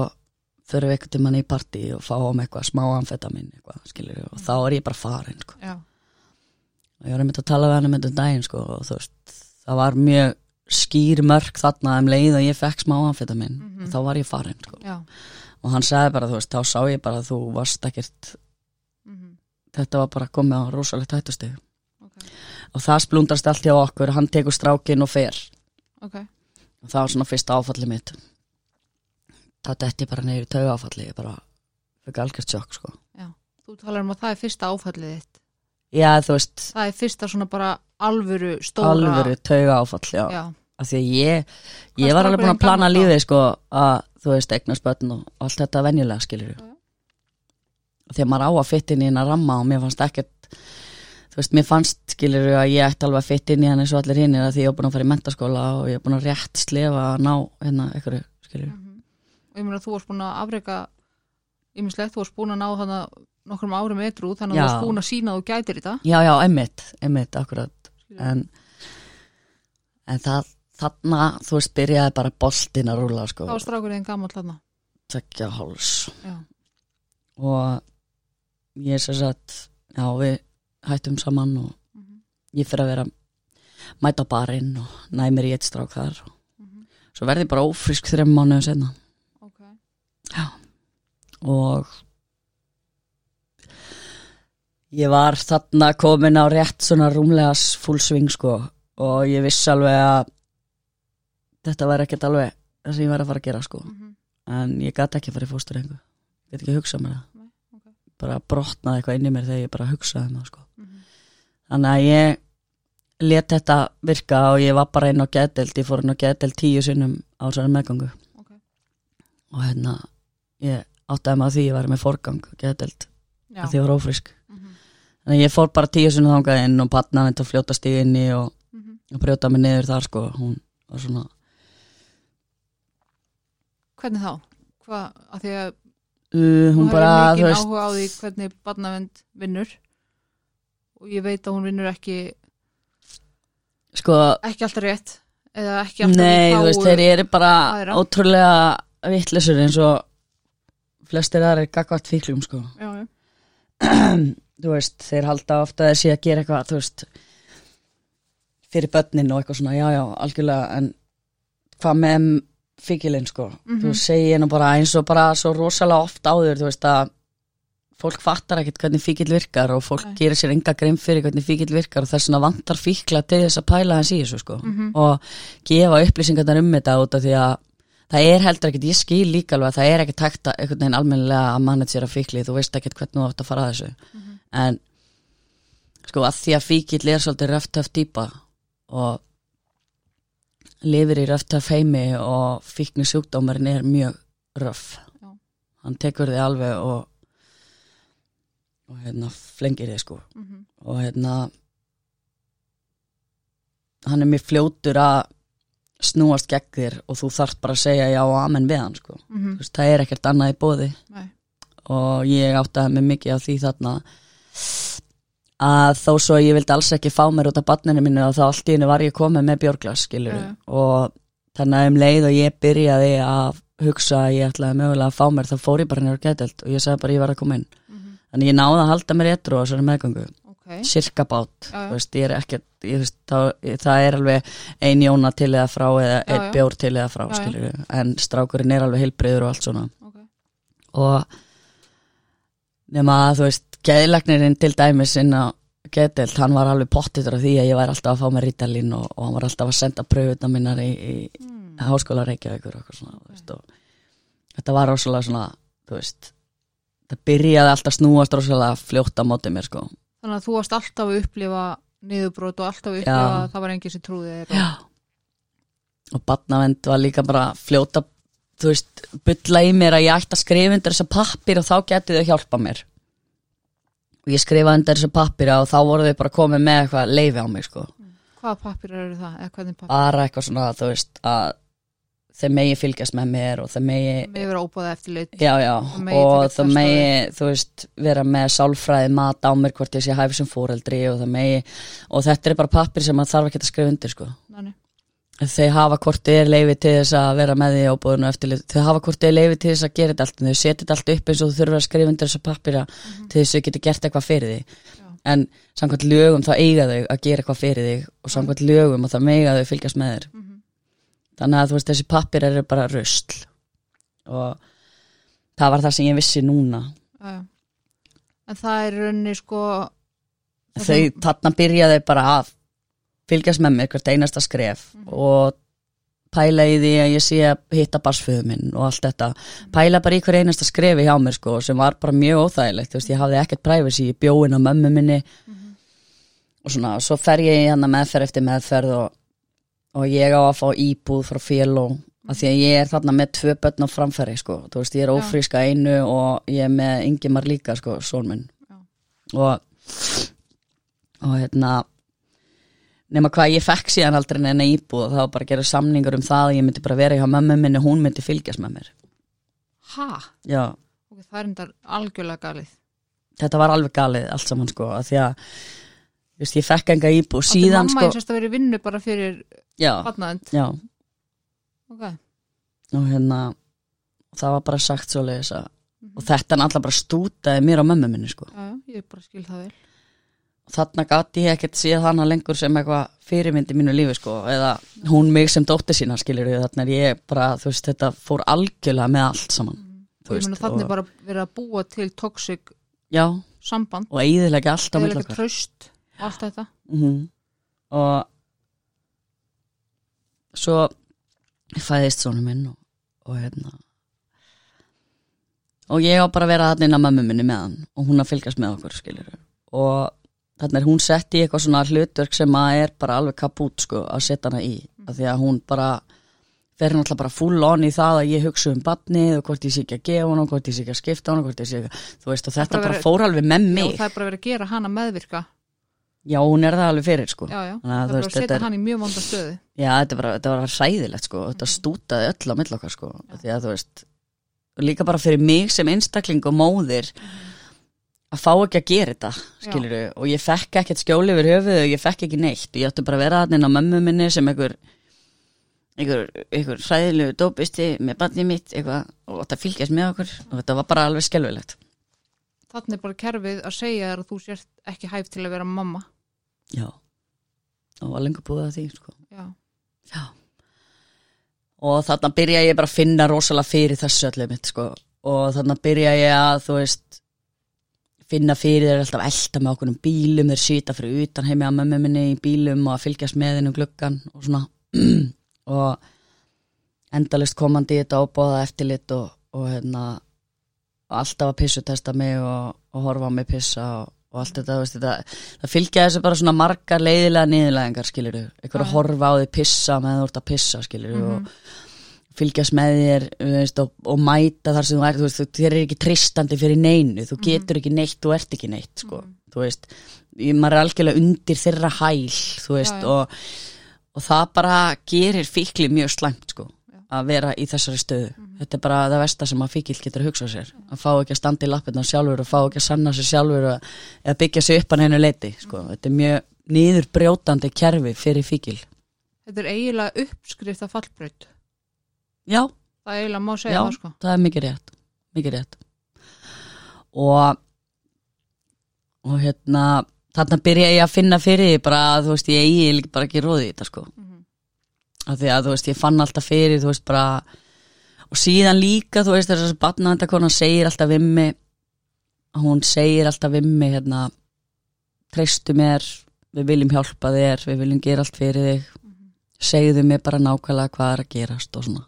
förum við til manni í partí og fáum eitthvað smá amfetamin eitthvað, skilur og þá er ég bara farin sko. og ég var einmitt að tala við hann um þetta daginn sko, og þú veist, það var mjög skýr mörg þarna um leið og ég fekk smá amfetamin Mhm. og þá var ég farin sko. og hann sagði bara, þú veist, þá sá ég bara að þú varst ekkert, mhm, þetta var bara komið á rosalegt hættusteg ok, og það splundrast allt hjá okkur, hann tekur strákin og fer. Ok. Og það var svona fyrsta áfalli mitt það detti bara neyri tauga áfalli ég bara fyrir algjört sjokk sko. Þú talar um að það er fyrsta áfallið þitt. Já þú veist, það er fyrsta svona bara alvöru stóra alvöru tauga áfall já, já, af því að ég ég var alveg búin að plana lífið sko að þú veist, eignast börn og allt þetta venjulega skilur Já, já. því að maður á að fytta inn í hennar ramma og mér fannst ekkert þú veist, mér fannst skilur að ég ætti alveg að fytta inn í hann eins og allir hinn að því ég var búin að fara í mentaskóla og ég er búin að rétt slefa að ná hérna einhverju skilur mhm. Og ég meina að þú varst búin að afreka ýmislegt, þú varst búin að ná þannig nokkrum árum etru, þannig að Já. þú varst búin að sína að þú gætir þetta. Já, já, einmitt, einmitt, akkurat. En, en það þarna, þú veist, byrjaði bara boltin að rúla sko, hvað var strákurinn gammal þarna. Tekja háls já, og ég sem sagt já, við hættum saman og mhm, ég fyrir að vera mæta á barinn og næmir í eitt strák þar. Svo verði ég bara ófrísk þreim mánuðu senna. Og ég var þarna komin á rétt svona rúmlega fullsving sko og ég vissi alveg að þetta var ekkert alveg það sem ég var að fara að gera sko Mhm. en ég gæti ekki að fara í fósturrengu ég get ekki að hugsa mér það Nei, ok. bara brotnaði eitthvað inn í mér þegar ég bara hugsaði um það sko Mhm. þannig að ég let þetta virka og ég var bara inn á geðdelt ég fór inn á geðdelt tíu sinnum á þessari meðgangu Ok. og hérna ég áttaði maður því ég var með forgang að því ég var ófrísk Mhm. þannig að ég fór bara tíu sinnum þangað inn og patna þetta fljóta stíginni og, Mhm. og brjóta mig niður þar sko hún var svona Hvernig þá? Hvað, að því að uh, hún þú bara, hefur þú mikið veist áhuga á því hvernig barnavend vinnur og ég veit að hún vinnur ekki sko ekki alltaf rétt eða ekki alltaf Nei, þú veist, þeir eru bara ótrúlega vittlisur eins og flestir aðra er gagvart fíklum, sko. já, já. <clears throat> Þú veist, þeir halda ofta þessi að gera eitthvað, þú veist, fyrir börnin og eitthvað svona, já, já, algjörlega, en hvað með fíkilinn, sko? Mhm. Þú segir nú bara eins og bara svo rosalega oft áður, þú veist, að fólk fattar ekkert hvernig fíkil virkar og fólk Nei. gerir sér enga grein fyrir hvernig fíkil virkar og þess vegna vantar fíkla til þess að pæla hans í þessu, sko Mhm. og gefa upplýsingarnar um þetta út af því að það er heldur ekkert, ég skil líka alveg að það er ekkert hægt að einhvern veginn almennilega að managera fíkli, þú veist ekkert hvernig þú átt að fara að þessu Mhm. en sko að því að fíkil er svolítið röftöf dýpa og lifir í röftöf heimi og fíkni sjúkdómarinn er mjög röf Já. hann tekur þig alveg og og hérna flengir þig sko Mhm. og hérna hann er mjög fljótur að snúast gegn þér og þú þarft bara að segja já og amen við hann sko. Mhm. Þú veist, það er ekkert annað í bóði Nei. og ég áttaði mig mikið á því þarna að þó svo ég vildi alls ekki fá mér út af barninu mínu og þá allt í hennu var ég komið með björglas skilur Já. og þannig að um leið og ég byrjaði að hugsa að ég ætlaði mögulega að fá mér þá fór ég bara nýra gætelt og ég sagði bara ég var að koma inn Mhm. þannig ég náði að halda mér etru á þessari meðgangu ok, cirka bát. Veist, er ekkert ég, veist, þá, það er alveg ein jóna til eða frá eða já. bjór til eða frá Já, já. en strákurinn er alveg heilbriður og allt svona. Ok. Og nema að þú veist geðlagnirinn til dæmis inn á getelt, hann var alveg pottitur af því að ég væri alltaf að fá mér rítalín og, og hann var alltaf að senda pröfuna mínar í, í mm. háskóla Reykjavíkur og svona, þú veist, og þetta var rosalega svona, þú veist það byrjaði alltaf snúast rosalega fljótt á móti mér sko þannig að þú varst alltaf að upplifa niðurbrót og alltaf að upplifa Já. að það var enginn sem trúði þér og... Og barnavend var líka bara fljóta Þú veist, bylla í mér að ég ætti að skrifa undir þessa pappir og þá getur þau hjálpa mér. Og ég skrifaði undir þessa pappira og þá voru þau bara komið með eitthvað leifi á mig sko. Hvaða pappir eru það, eða hvernig pappir Bara eitthvað svona, þú veist, að þeir megi fylgjast með mér og þeir megi með vera óbúða eftir lit Já, já, megi og á megi, þú veist, vera með sálfræði mat á mér hvort ég sé hæfi sem fóreldri og það megi, og þetta er bara pappir sem maður þarf ekki að skrifa undir, sko. Þau hafa hvort er leifi til þess að vera með því á búðinu eftir, þau hafa hvort er leifi til þess að gera þetta allt, en þau setja þetta allt upp eins og þú þurfa að skrifa undir þessa pappira til þess að þau getur gert eitthvað fyrir. Já. En samkvæmt lögum þá eiga þau að gera eitthvað fyrir þig og samkvæmt lögum og það mega þau fylgjast með þér Mhm. Þannig að þú veist þessi pappir eru bara rusl. Og það var það sem ég vissi núna. Já. en það er raunni sko þau sem- þarna byrjaði bara að fylgjast með mér hvert einasta skref. Og pæla í því að ég sé að hitta barsföðu minn og allt þetta. Pæla bara í hver einasta skrefi hjá mér sko sem var bara mjög óþægilegt. Þú veist ég hafði ekkert privacy í bjóin á mömmu minni. Og svona svo fer ég í hann meðferð eftir meðferð og, og ég á að fá íbúð frá féló af því að ég er þarna með tvö börn á framfæri sko, þú veist ég er Já. ófríska einu og ég er með Ingimar líka sko, Já. og og hérna nema hvað ég fekk síðan aldrei neina íbúð og það var bara að gera samningur um það að ég myndi bara vera hjá mömmu minni hún myndi fylgjast með mér. Ha, já, ok, það er endar algjörlega galið. Þetta var alveg galið allt saman sko, af því að þú veist, ég fekk enga íbúð. Síðan mamma sko, eins og að vera vinnu bara fyrir já, barnaðend já. Ok, og hérna það var bara sagt svo leiðis að Mhm. og þetta náttúrulega bara stútaði mér á mömmu minni sko. Já, ég bara skil það vel. Þarna gati ég ekkert séð hana lengur sem eitthvað fyrirmyndi mínu lífi sko eða hún mig sem dóttir sína skilur við þarna er ég bara, þú veist, þetta fór algjörlega með allt saman og meina þannig bara verið að búa til toxic já, samband. Og eiðilega allt á eða milli ekki okkar. tröst og allt þetta. Mm og svo fæðist svona minn og, og hérna. Og ég á bara að vera þarna inn á mömmu minni með hann og hún að fylgjast með okkur skilur og þarna er hún sett í eitthvað svona hlutverk sem að er bara alveg kapút sko að setja hana í. Af því að hún bara fer náttúrulega bara full on í það að ég hugsa um badnið og hvort ég sé ekki að gefa hann og hvort ég sé ekki að skipta hann og hvort ég sé ekki að, þú veist og þetta bara bara fór alveg með Já, mig. það er bara verið að gera hana meðvirka já hún er það alveg fyrir sko. Já, já, Þannig að það veist, að setja hann í mjög vonda stöðu. Já, þetta var, þetta var hræðilegt sko, þetta stútaði öll á mill okkar sko, því að þú veist líka bara fyrir mig sem einstakling og móðir að fá ekki að gera þetta, skilur og ég fekk ekkert skjóli yfir höfuð og ég fekk ekki neitt. Og ég átti bara að vera inn á mömmu minni sem einhver einhver, einhver hræðilegu dópisti með barnið mitt eitthvað, og þetta fylgjast með okkur. Og þetta var bara alveg skelfilegt. Þannig er bara kerfið að segja þér að þú sért ekki hæf til að vera mamma Já, og var lengur búið að því sko já, Já. Og þarna byrja ég bara að finna rosalega fyrir þessu öllu mitt sko. Og þarna byrja ég að, þú veist, finna fyrir þeir alltaf elda með okkur um bílum, þeir sýta fyrir utan heimi að mömmu minni í bílum og að fylgjast með henni um gluggan og svona. <clears throat> og endalist komandi í þetta ábóða eftirlit og, og hérna, alltaf að pissutesta mig og, og horfa á mig pissa og, og allt þetta, veist, þetta, það fylgja þessu bara svona margar leiðilega niðurlegingar, skilur þú, eitthvað að horfa á því pissa meðan þú ert að pissa, skilur þú, og fylgjast með þér veist, og, og mæta þar sem þú ert, þú veist, þú- þér er ekki tristandi fyrir neinu, þú getur ekki neitt, þú ert ekki neitt, sko, þú veist, maður er algjörlega undir þeirra hæl, þú veist, og, og það bara gerir fíkli mjög slæmt, sko, að vera í þessari stöðu. Þetta er bara það versta sem að fíkil getur að hugsa sér, að fá ekki að standa í lappirna sjálfur og fá ekki að sanna sér sjálfur og, eða byggja sig upp að neinu leiti, sko, þetta er mjög niður brjótandi kerfi fyrir fíkil. þetta er eiginlega uppskrift af fallbraut. Já, það er eiginlega má segja Já, það sko. það er mikið rétt mikið rétt. Og og hérna þarna byrja ég að finna fyrir bara að þú veist ég eigi bara ekki róði í þetta sko. Mhm. Af því að þú veist ég fann alltaf fyrir þú veist bara og síðan líka þú veist þess að batnaðandakona segir alltaf við mig hún segir alltaf við mig hérna treystu mér við viljum hjálpa þér, við viljum gera allt fyrir þig. Segðu mér bara nákvæmlega hvað er að gerast og svona.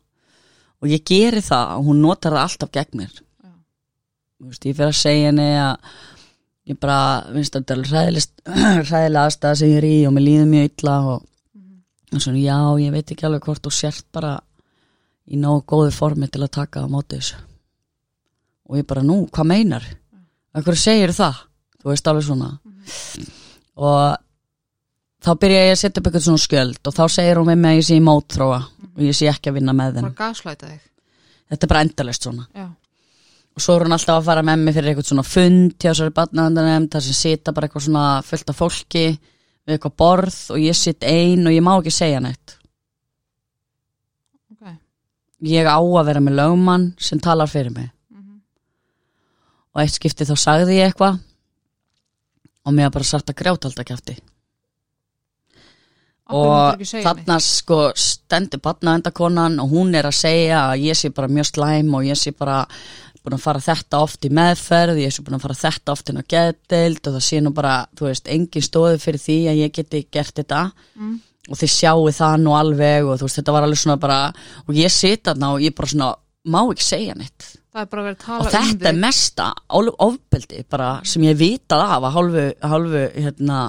Og ég geri það og hún notar það alltaf gegn mér. Þú veist, ég fyrir að segja henni að ég bara, finnst þetta hræðilega <clears throat> aðstæða sem ég er í og mér líður mjög illa og, og svona, já, ég veit ekki alveg hvort þú sért bara í nógu góðu formi til að taka á móti þessu. Og ég bara, nú, hvað meinar? Hvað segir það, þú veist alveg svona. Og þá byrja ég að setja upp eitthvað svona skjöld og þá segir hún með mig að ég sé í mótþróa og ég sé ekki að vinna með þig. Þetta er bara endalist svona. Já, og svo er hún alltaf að fara með mig fyrir eitthvað svona fund hjá sér barnaðandanem þar sem sita bara eitthvað svona fullt af fólki við eitthvað borð og ég sitt ein og ég má ekki segja neitt. Ok. Ég á að vera með lögmann sem talar fyrir mig. Mhm. og eitt skipti þá sagði ég eitthvað og mér bara satt að grjáta alltaf myndirðu og þarna sko stendur barnaðandakonan og hún er að segja að ég sé bara mjög slæm og ég sé bara búin að fara þetta oft í meðferð ég sé búin að fara þetta oft inn á geðdeild og það sé nú bara, þú veist, engin stóði fyrir því að ég geti gert þetta. Mm. og þið sjáu það nú alveg og þú veist, þetta var alveg svona bara og ég sita þarna og ég bara svona má ekki segja neitt. Það er bara verið að tala og um þetta er þig. mesta ofbeldi bara sem ég vitað af að hálfu, hálfu hérna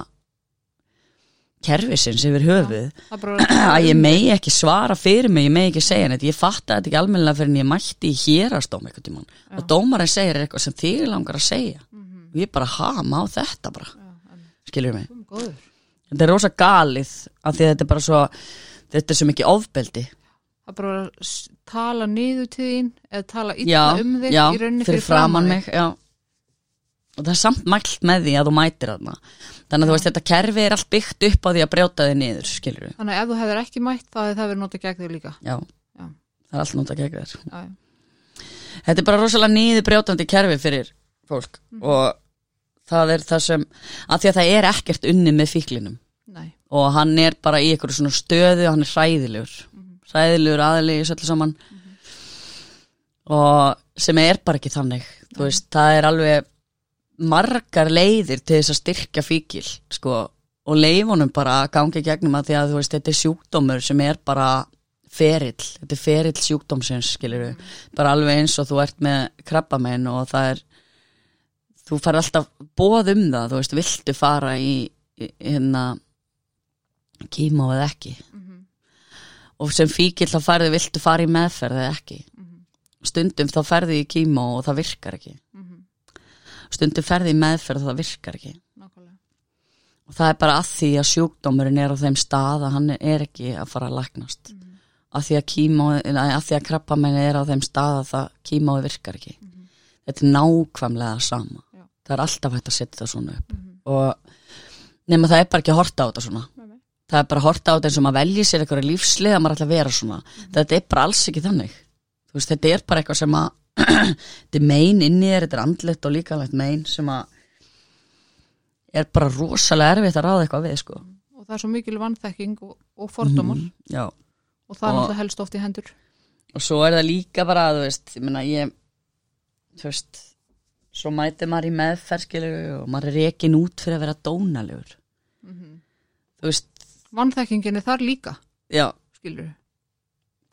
kerfisins yfir höfuð. Bara verið <clears throat> að ég um megi ekki svara fyrir mig, ég megi ekki segja neitt, ég fatta þetta ekki almennilega fyrir en ég mætti í hérastóm einhvern tímann. Og dómarinn segir eitthvað sem þig langar að segja. Mhm. og ég bara, ha, má þetta bara? Já, skilur mig, þetta er rosa galið af því að þetta er bara svo þetta er svo mikið ofbeldi. Bara að s- tala niður til þín eða tala já, um þig já, í rauninni fyrir framann mig já. Og það er samt mælt með því að þú mætir þarna. Þannig að þú veist, þetta kerfi er allt byggt upp á því að brjóta þig niður, skilur þannig að ef þú hefur ekki mætt þá hefði það verið notað gegn þig líka. Já, Já. það er allt nút að gegja þér þetta er bara rosalega niður brjótandi kerfi fyrir fólk. Og það er það sem að því að það er ekkert unni með fíklinum. Nei, og hann er bara í einhverju svona stöðu hann er hræðilegur. Hræðilegur aðli í söllu saman. Og sem er bara ekki þannig. Þú veist, það er alveg margar leiðir til þess að styrkja fíkil sko, og leifunum bara að gangi gegnum að því að þú veist, þetta er sjúkdómur sem er bara ferill, þetta er ferill sjúkdómsins skilur við, bara alveg eins og þú ert með krabbamenn og það er þú fær alltaf bóð um það, þú veist, viltu fara í, í hérna kíma eða ekki. Og sem fíkil þá færðu viltu fara í meðferð eða ekki. Stundum þá ferði í kíma og það virkar ekki stundum ferði í meðferð og það virkar ekki. Nákvæmlega. Og það er bara að því að sjúkdómurinn er á þeim stað að hann er ekki að fara að læknast. Mm. að því að kíma að því að krabbamenni er á þeim stað að það kíma og virkar ekki. Þetta er nákvæmlega sama. Já. það er alltaf hægt að setja það svona upp. Og nema það er bara ekki að horta á þetta svona. Það er bara að horta á þetta eins og maður velji sér eitthvað lífslið að maður ætla að vera svona. Þetta er bara alls ekki þannig. Veist, þetta er bara eitthvað sem að <clears throat> þetta er mein inni þér, þetta er andlegt og líkalegt mein sem að er bara rosalega erfitt að ráða eitthvað við sko. og það er svo mikil vannþekking og, og fordómar. Mhm, já, og það er náttúrulega helst oft í hendur. Og svo er það líka bara þú veist, ég meina ég þú veist svo mæti maður í meðferðskilu og maður er rekin út fyrir að vera dónalegur. Þú veist, vannþekkingin er þar líka, já. skilur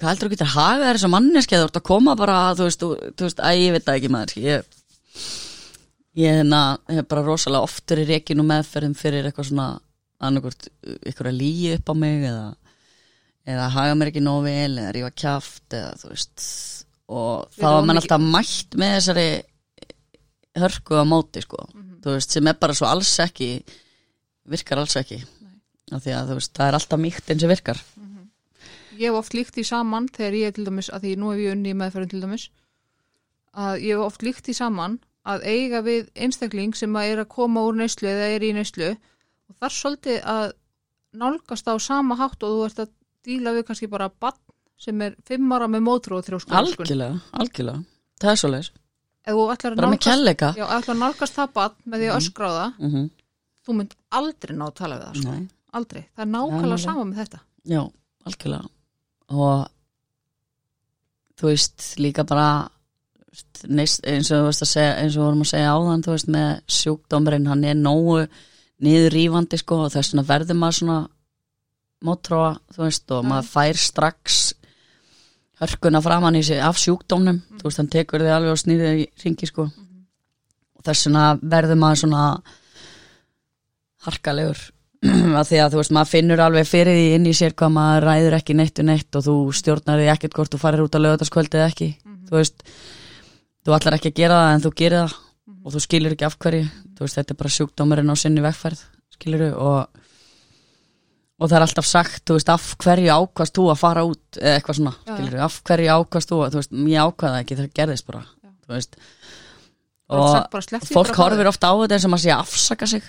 hvað heldur þú getur að haga þér sem manneski þú ert að koma bara, þú veist, þú, þú veist að ég veit það ekki maður, ég ég hérna, hef bara rosalega oft verið rekin og meðferðum fyrir eitthvað svona annarkvort, eitthvað að lígi upp á mig eða, eða haga mér ekki nóg vel eða rífa kjaft eða þú veist og þá var erum mann alltaf mætt með þessari hörku á móti sko, þú veist, sem er bara svo alls ekki virkar alls ekki. Af því að þú veist, það er alltaf mýkt eins og virkar ég hef oft líkt í saman þegar ég er til dæmis, að því nú hef ég unni í meðferðin til dæmis að ég hef oft líkt í saman að eiga við einstakling sem að er að koma úr neyslu eða er í neyslu og þar svolítið að nálgast á sama hátt og þú ert að díla við kannski bara bann sem er fimm ára með mótrú og þrjósku algjörlega, algjörlega, það er svo leis ef þú ætlar að bara með nálgast, kjallega já, ef þú ætlar að nálgast það bann með því að öskra á það mm -hmm. þú mynd aldrei ná að tala við það sko. Aldrei, það er nákvæmlega sama með þetta. Já, algjörlega og þú veist, líka bara neist, eins og þú veist að segja eins og við vorum að segja áðan, þú veist, með sjúkdómurinn hann er nógu niður rífandi sko og þess vegna verður maður svona mótróa, þú veist, og Já. maður fær strax hörkuna framan í sig af sjúkdómnum. Þú veist, hann tekur þig alveg og snýrið í ringi sko. Og þess vegna verður maður svona harkalegur að því að þú veist, maður finnur alveg fyrir því inn í sér hvað maður ræður ekki neitt og neitt og þú stjórnar því ekkert hvort þú farir út að lögataskvöldi eða ekki þú veist, þú ætlar ekki að gera það en þú gerir það og þú skilur ekki af hverju þú veist, þetta er bara sjúkdómurinn á sinni vegferð skilur og og það er alltaf sagt, þú veist, af hverju ákvast þú að fara út eða eitthvað svona, Já, skilur af hverju ákvast þú að, þú veist, ég ákvaða ekki það gerðist bara, Já. þú veist og sagt bara, "Slepptu því fólk horfir þér." ofta á þetta og maður sé að afsaka sig.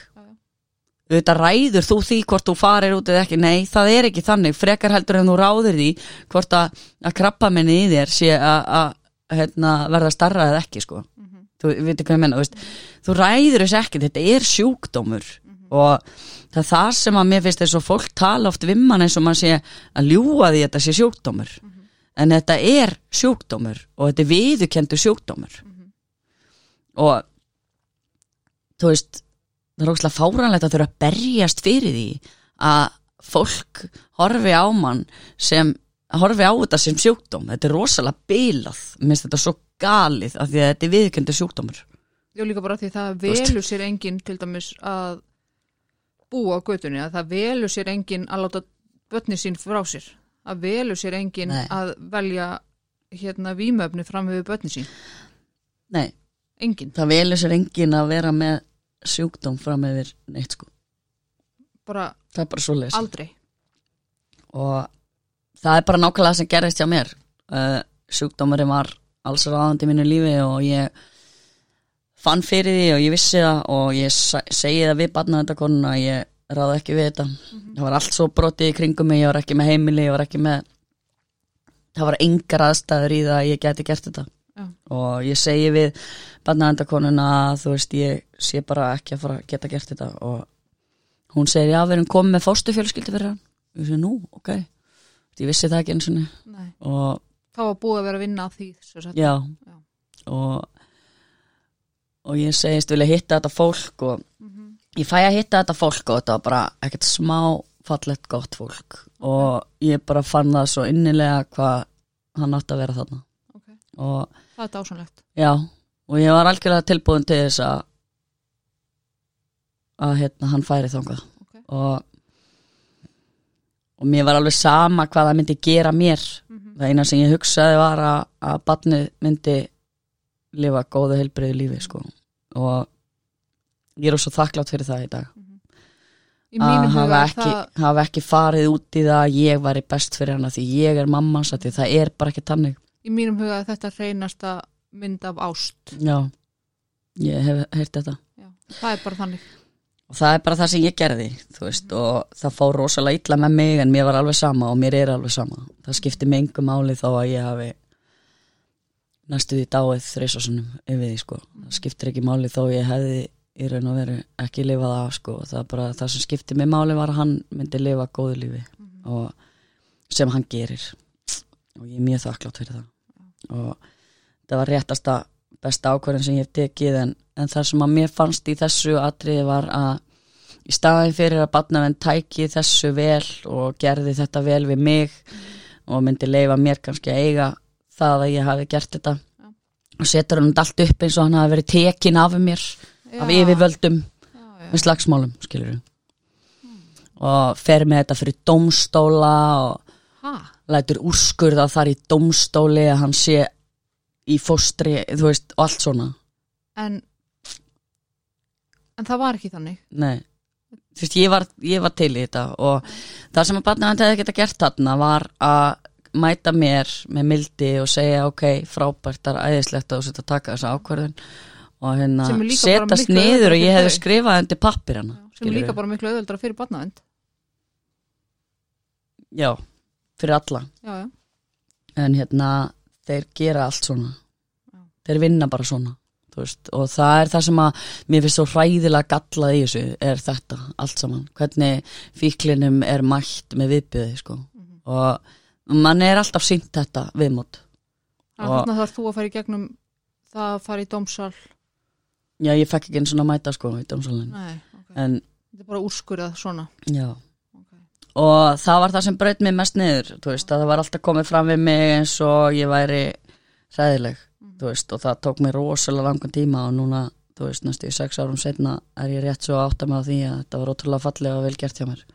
Auðvitað ræður þú því hvort þú farir út eða ekki, nei, það er ekki þannig. Frekar heldur en þú ráðir því hvort að, að krabba minni í þér sé að- hérna, verða starra eða ekki sko. þú veitir hvað ég menna veist, þú ræður þess ekki, þetta er sjúkdómur. Og það er það sem að mér finnst þess að fólk tala oft við mann eins og maður sé að ljúga því að þetta sé sjúkdómur. En þetta er sjúkdómur og þetta er viðukendur sjúkdómur. Og þú veist það er ógslag fáranlegt að þurfa að berjast fyrir því að fólk horfi á mann sem horfi á þetta sem sjúkdóm þetta er rosalega bilað mér finnst þetta svo galið af því að þetta er viðkendur sjúkdómur Já, líka bara því það velur sér enginn til dæmis að búa á götunni, að það velur sér enginn að láta börni sín frá sér. Það velur sér enginn að velja hérna vímöfni fram við börni sín. nei, Enginn. það velur sér engin að vera með sjúkdóm fram yfir neitt sko. Bara það er bara svo leys aldrei. og það er bara nákvæmlega sem gerðist hjá mér. Uh, sjúkdómurinn var alls ráðandi í mínu lífi og ég fann fyrir því og ég vissi það og ég segi það við barnaðendakonuna að ég ráði ekki við þetta. Það var allt svo brotið í kringum mig ég var ekki með heimili, ég var ekki með það var engar aðstæður í það að ég geti gert þetta Já. og ég segi við barnavendakonuna að þú veist ég sé bara ekki að fara að geta gert þetta. Og hún segir já við erum komið með fóstufjölskyldi fyrir hann. Og ég segi nú, ok. Ég vissi það ekki eins og og þá var búið að vera að vinna á því já, Já. og og ég segist vilja hitta þetta fólk og Mhm. ég fæ að hitta þetta fólk og þetta var bara ekkert smá fallegt gott fólk. Og ég bara fann það svo innilega hvað hann átti að vera þarna. Ok. og það er dásanlegt já, og ég var algjörlega tilbúin til þess að að hérna hann færi þangað Ok. og og mér var alveg sama hvað það myndi gera mér Mhm. það eina sem ég hugsaði var að, að barnið myndi lifa góðu heilbreyðu lífi sko. og ég er svo þakklátt fyrir það í dag í að mínum huga hafa ekki, það hafa ekki farið út í það að ég væri best fyrir hana því ég er að því það er bara ekki tannig í mínum huga þetta reynasta mynd af ást. Já, ég hef heyrt þetta. Já. það er bara þannig. Og það er bara það sem ég gerði veist, og það fór rosalega illa með mig en mér var alveg sama og mér er alveg sama. Það skipti mig engu máli þó að ég hafi næstu því dáið þreisasunum yfir því sko. Það skiptir ekki máli þó ég hefði í raun og veru ekki lifað af sko. Það, er bara, það sem skipti mig máli var að hann myndi lifa góðu lífi og sem hann gerir. Og ég er mjög þakklátt fyrir það og það var réttasta besta ákvörðin sem ég hef tekið en, en það sem að mér fannst í þessu atriði var að í staðin fyrir að barnavenn tæki þessu vel og gerði þetta vel við mig og myndi leifa mér kannski að eiga það að ég hafi gert þetta Já. og setur hann allt upp eins og hann hafi verið tekin af mér af Já. yfirvöldum já. með slagsmálum, skilur og fer með þetta fyrir dómstóla og Ha? Lætur úrskurða þar í dómstóli að hann sé í fóstri, þú veist, og allt svona. En en það var ekki þannig. Nei, þú veist, ég var, ég var til í þetta og það sem að barnavend hefði geta gert þarna var að mæta mér með mildi og segja ok, frábært, það er æðislegt að þú setja að taka þessa ákvörðun og hérna setast niður og ég hefði skrifað undir pappir hana sem líka bara miklu auðveldra fyrir barnavend Já, fyrir alla. Já, já, en hérna, þeir gera allt svona. Já. þeir vinna bara svona veist, og það er það sem að mér finnst svo hræðilega gallað í þessu er þetta, allt saman, hvernig fíklinum er mætt með viðbyði sko. Mhm. og mann er alltaf sínt þetta viðmót. Þannig þarf þú að fara í gegnum það að fara í dómsal. Já, ég fekk ekki einn svona mæta sko í dómsalinn, nei, ok, en þetta er bara úrskurðað svona. Já og það var það sem braut mig mest niður veist, að það var alltaf komið fram við mig eins og ég væri þú veist, og það tók mér rosalega langan tíma og núna, þú veist, næstu í sex árum setna er ég rétt svo átt að á því að þetta var ótrúlega fallega og vel gert hjá mér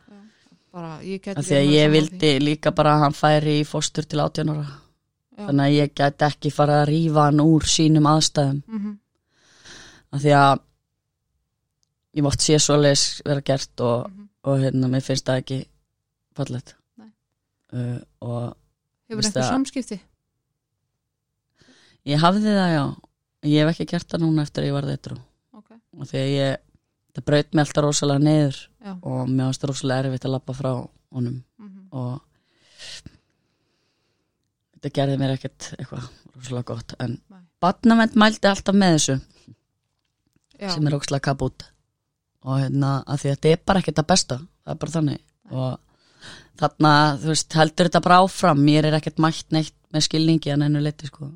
bara geti af því að ég vildi líka bara að hann færi í fóstur til 18 ára Já. þannig að ég gæti ekki fara að rífa hann úr sínum aðstæðum mm -hmm. af því að ég mátt sé svoleiðis vera gert og, Mhm. og hérna, mér finnst það ekki fallegt. Nei. uh, og hefur Veist eitthvað það- samskipti? Ég hafði það já, ég hef ekki gert það núna eftir að ég var þetta ok, og því að ég, það braut mig alltaf rosalega já. og mér varst rosalega erfitt að lappa frá honum. Mm og þetta gerði mér ekkert eitthvað rosalega gott. En Nei. barnavend mældi alltaf með þessu já, sem er rosalega kabút og hérna að því að þetta er bara ekkert að besta það er bara þannig. Og þarna, þú veist, heldur þetta bara áfram. Mér er ekkert mætt neitt með skilningi að nennu leiti sko.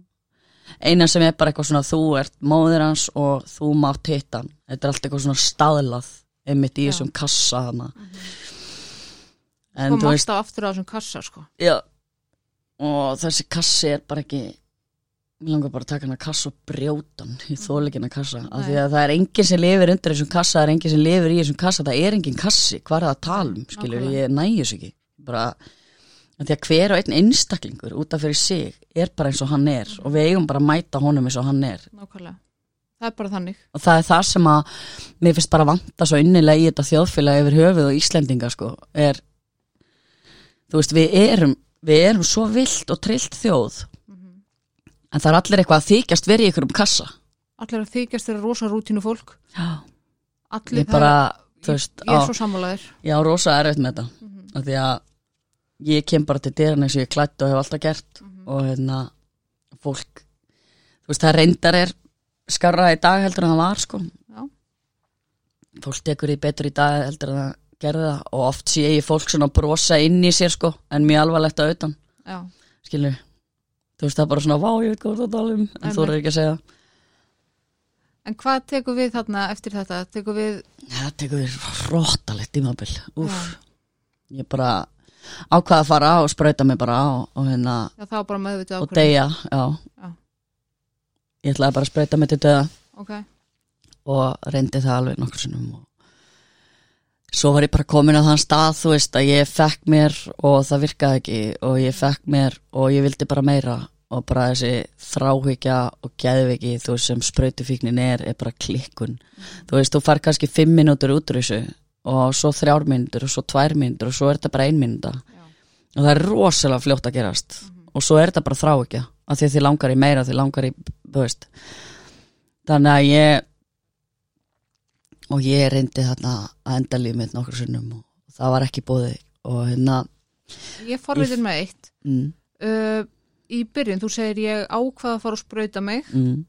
Eina sem er bara eitthvað svona þú ert móðir hans og þú mátt hitta hann. Þetta er allt eitthvað svona staðlað einmitt í Já. þessum kassa hana en kom þú veist alltaf aftur á þessum kassa sko. Já, og þessi kassi er bara ekki mér langar bara að taka hana kassa og brjóta hann. Í þóleikina kassa. Af því að það er enginn sem lifir undir þessum kassa það er enginn sem lifir í þessum kassa það er enginn kassi, hvað er það að tala um skilur, Nákvæmlega. ég nægjus ekki. Bara af því að hver og einn einstaklingur út af fyrir sig er bara eins og hann er og við eigum bara að mæta honum eins og hann er. Nákvæmlega, það er bara þannig. Og það er það sem að mér finnst bara vanta svo innilega í þetta þjóðfélag yfir höfuð og Íslendinga sko er þú veist við erum við erum svo vilt og trillt þjóð. En það er allir eitthvað að þykjast verið í ykkur um kassa. Allir að þykjast þeirra rosa rútínu fólk. Já, allir ég bara þú veist, ég er á, svo sammálaðir ég á rosa erfitt með þetta. Mhm. af því að ég kem bara til dyrin eins og ég klætt og hef alltaf gert Mhm. og hérna fólk þú veist, það reyndar er skarra í dag heldur en það var sko. Já. fólk tekur því betur í dag heldur en það gerði það og oft sé ég fólk svona brosa inn í sér sko en mjög alvarlegt að auðan já, skilur þú veist það er bara svona, vá ég veit hvað það tala um en þú er ekki að segja. En hvað tekur við þarna eftir þetta? Tekur við, það tekur við rótalegt tímabil. Úf, já, ég bara ákvaða að fara og sprauta mig bara og, og hérna já, og deyja, ég ætlaði bara að sprauta mig til döða ok, og reyndi það alveg nokkur sinnum og svo var ég bara komin á þann stað þú veist að ég fekk mér og það virkaði ekki og ég fekk mér og ég vildi bara meira og bara þessi þráhyggja og geðviki þú veist sem sprautufíknin er er bara klikkun. Þú veist þú fær kannski fimm mínútur út úr þessu og svo þrjár mínútur og svo tvær mínútur og svo er þetta bara ein mínúta. Já, og það er rosalega fljótt að gerast. Og svo er þetta bara þráhyggja af því að þið langar í meira, þið langar í þú veist. Þannig að ég og ég reyndi þarna að enda líf mitt nokkur sinnum og það var ekki bóði og hérna ég forritin með eitt. Mm, uh, í byrjun, þú segir ég ákvað að fara og sprauta mig. Mm,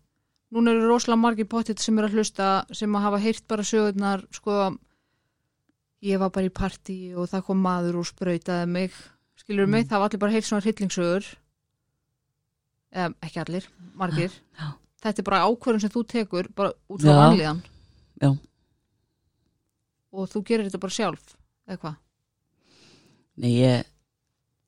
núna eru rosalega margir pottit sem eru að hlusta sem að hafa heyrt bara sögurnar sko. Ég var bara í partí og það kom maður og sprautaði mig. Skilur mig, Mm. það var allir bara heyrt svona hryllingsögur. Eða ekki allir, margir. Já. þetta er bara ákvörðun sem þú tekur bara út frá Já. vanlíðan. Já. Og þú gerir þetta bara sjálf eða hvað, nei ég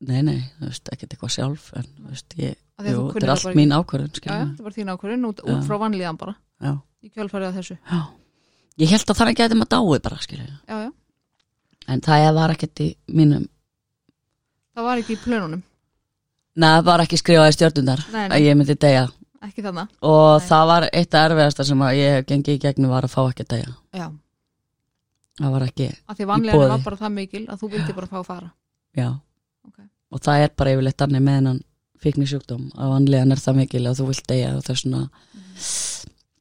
nei nei, þú veist, ekkert eitthvað sjálf en þú veist, ég, að jú, þetta er það allt mín ákvörðun já, þetta var þín ákvörðun út, út frá vanlíðan bara já, í kjölfarið af þessu. Já. Ég held að þannig gæti maður dáið bara skilur já, já, en það var ekkert í mínum það var ekki í plönunum. Neða, það var ekki skrifaði stjórnundar nei, nei, að ég myndi ekki þannig og Nei. það var eitt af erfiðasta sem að ég hef gengið í gegnum var að fá ekki að deyja. Já, það var ekki, af því vanlíðan boði. var bara það mikil að þú vildi bara fá að fara. Já. Ok. og það er bara yfirleitt annir með hennan fíkni sjúkdóm að vanlegan er það mikil að þú vilt deyja og þess vegna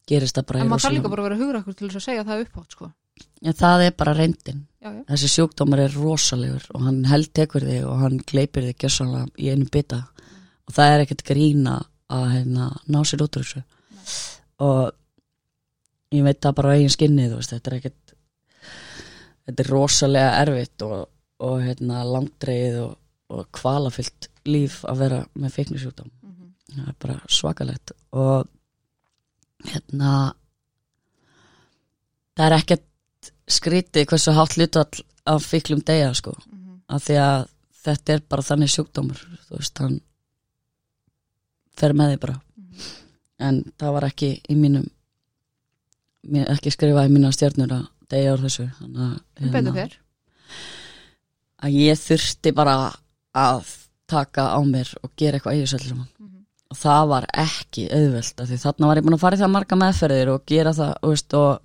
gerist það bara en í maður þarf líka bara að vera hugrakkur til þess að segja það uppátt sko. en það er bara reyndin. Já, já, þessi sjúkdómar er rosalegur og hann held tekur þig og hann gleipir þig gjössanlega í einu bita. Og það er ekkert grína að hérna, ná sér út úr þessu. Og ég veit það bara á eigin skinni þú veist, þetta er ekkert þetta er rosalega erfitt og, og hérna, langdreið og, og kvalafyllt líf að vera með feiknisjúkdóm mhm, það er bara svakalegt og hérna það er ekkert skrítið hversu hátt hlutall af fíklum deyja sko mhm. af því að þetta er bara þannig sjúkdómur þú veist, hann fer með því bara Mhm. en það var ekki í mínum ekki skrifað í mína stjörnur að deyja úr þessu. Þannig að, fyrr að ég þurfti bara að taka á mér og gera eitthvað öllu saman. Mhm. og það var ekki af því þarna var ég búin að fara í það marga meðferðir og gera það veist, og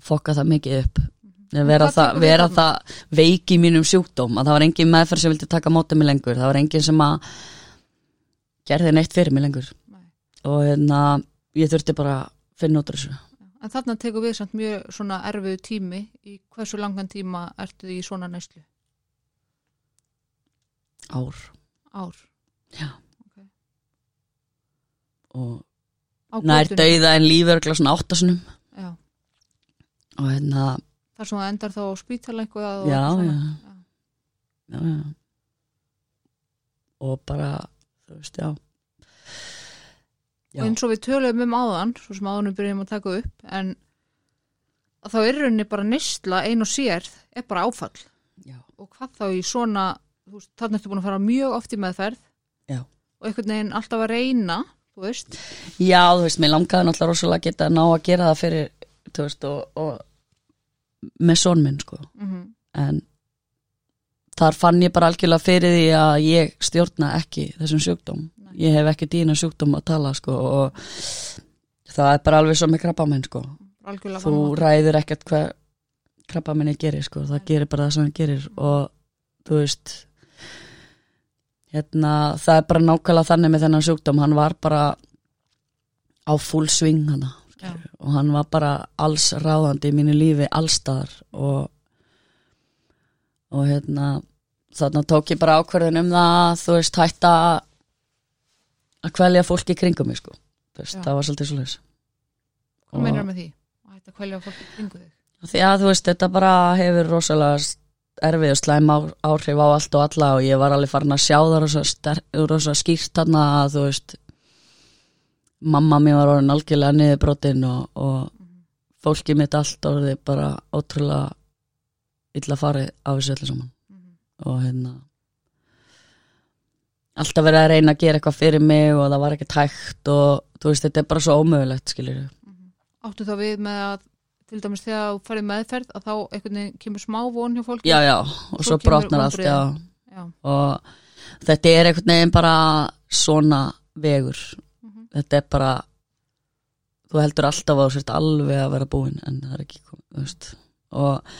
fokka það mikið upp. Að vera, það, við vera það veik í mínum sjúkdóm að það var engin meðferð sem vildi taka mótið mig lengur. Það var engin sem að gerði neitt fyrir mig lengur. Nei. og hérna ég þurfti bara að finna út þessu en þarna tekur við samt mjög svona erfiðu tími. Í hversu langan tíma ertu í svona næslu ár. Ár? Já. Ok. og nær dauða en líförgla svona áttasunum já, og hérna, þar sem það endar þá á spítala eitthvað já, já, já, já. Og bara þú veist, já Já. og eins og við töluðum um áðan svo sem áðanum byrjum að taka upp en þá er rauninni bara neysla ein og sér er bara áfall já, og hvað þá í svona þú veist, þarna ertu búin að fara mjög oft í meðferð Já. og einhvern veginn alltaf að reyna þú veist, já, þú veist, mér langaði náttúrulega rosalega að geta ná að gera það fyrir þú veist, og, og með son minn, sko mm en þar fann ég bara algjörlega fyrir því að ég stjórna ekki þessum sjúkdóm. Ég hef ekki dýna sjúkdóm að tala sko og það er bara alveg svo með krabba minn sko. Algjörlega þú ræður ekkert hvað krabba minni gerir sko, það gerir bara það sem hann gerir og þú veist hérna það er bara nákvæmlega þannig með þennan sjúkdóm. Hann var bara á full swing hana Já. og hann var bara alls ráðandi í mínu lífi allstaðar og og hérna þarna tók ég bara ákverðin um það þú veist hætta að kvelja fólki kringum mig sko. Já. það var svolítið svolítið Hvað meinar með því? Að kvelja fólk í kringu þig? Að þú veist, þetta bara hefur rosalega erfið og slæm áhrif á allt og alla og ég var alveg farin að sjá það rosa, ster- rosa skýrt þarna að þú veist mamma mér var orðin algjörlega niðurbrotin og, og fólki mitt allt orðið bara ótrúlega illa farið á þessu öllu saman. Og hérna alltaf verið að reyna að gera eitthvað fyrir mig og það var ekkert hægt og þú veist, þetta er bara svo ómögulegt skilur Áttu þá við með að til dæmis þegar þú farið meðferð að þá einhvern veginn kemur smá von hjá fólki? Já, já, og Svo svo, brotnar allt já. Já. og þetta er einhvern veginn bara svona vegur. Mhm. þetta er bara þú heldur alltaf að þú sért alveg að vera búin en það er ekki komið og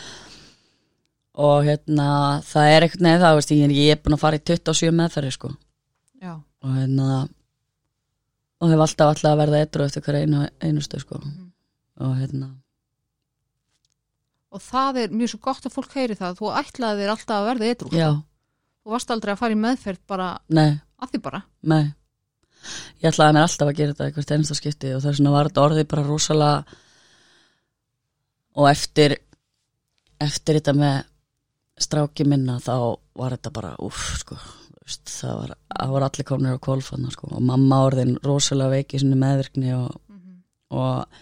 og hérna það er einhvern veginn það, veist, ég, ég er búin að fara í 27 meðferði sko Já. og hérna og hef alltaf alltaf að verða eitthvað eftir hver einu, einustu sko. Mhm. og hérna. Og það er mjög svo gott að fólk heyri það þú ætlaði þér alltaf að verða eitthvað já, þú varst aldrei að fara í meðferð bara nei, að því bara. Nei. Ég ætlaði mér alltaf að gera þetta eitthvað einasta skipti og þess vegna var þetta orðið bara rosalega og eftir eftir þetta með stráki minna þá var þetta bara uff sko það var, það var allir komnir á kólfanna sko og mamma orðin rosalega veik í sinni meðvirkni og, og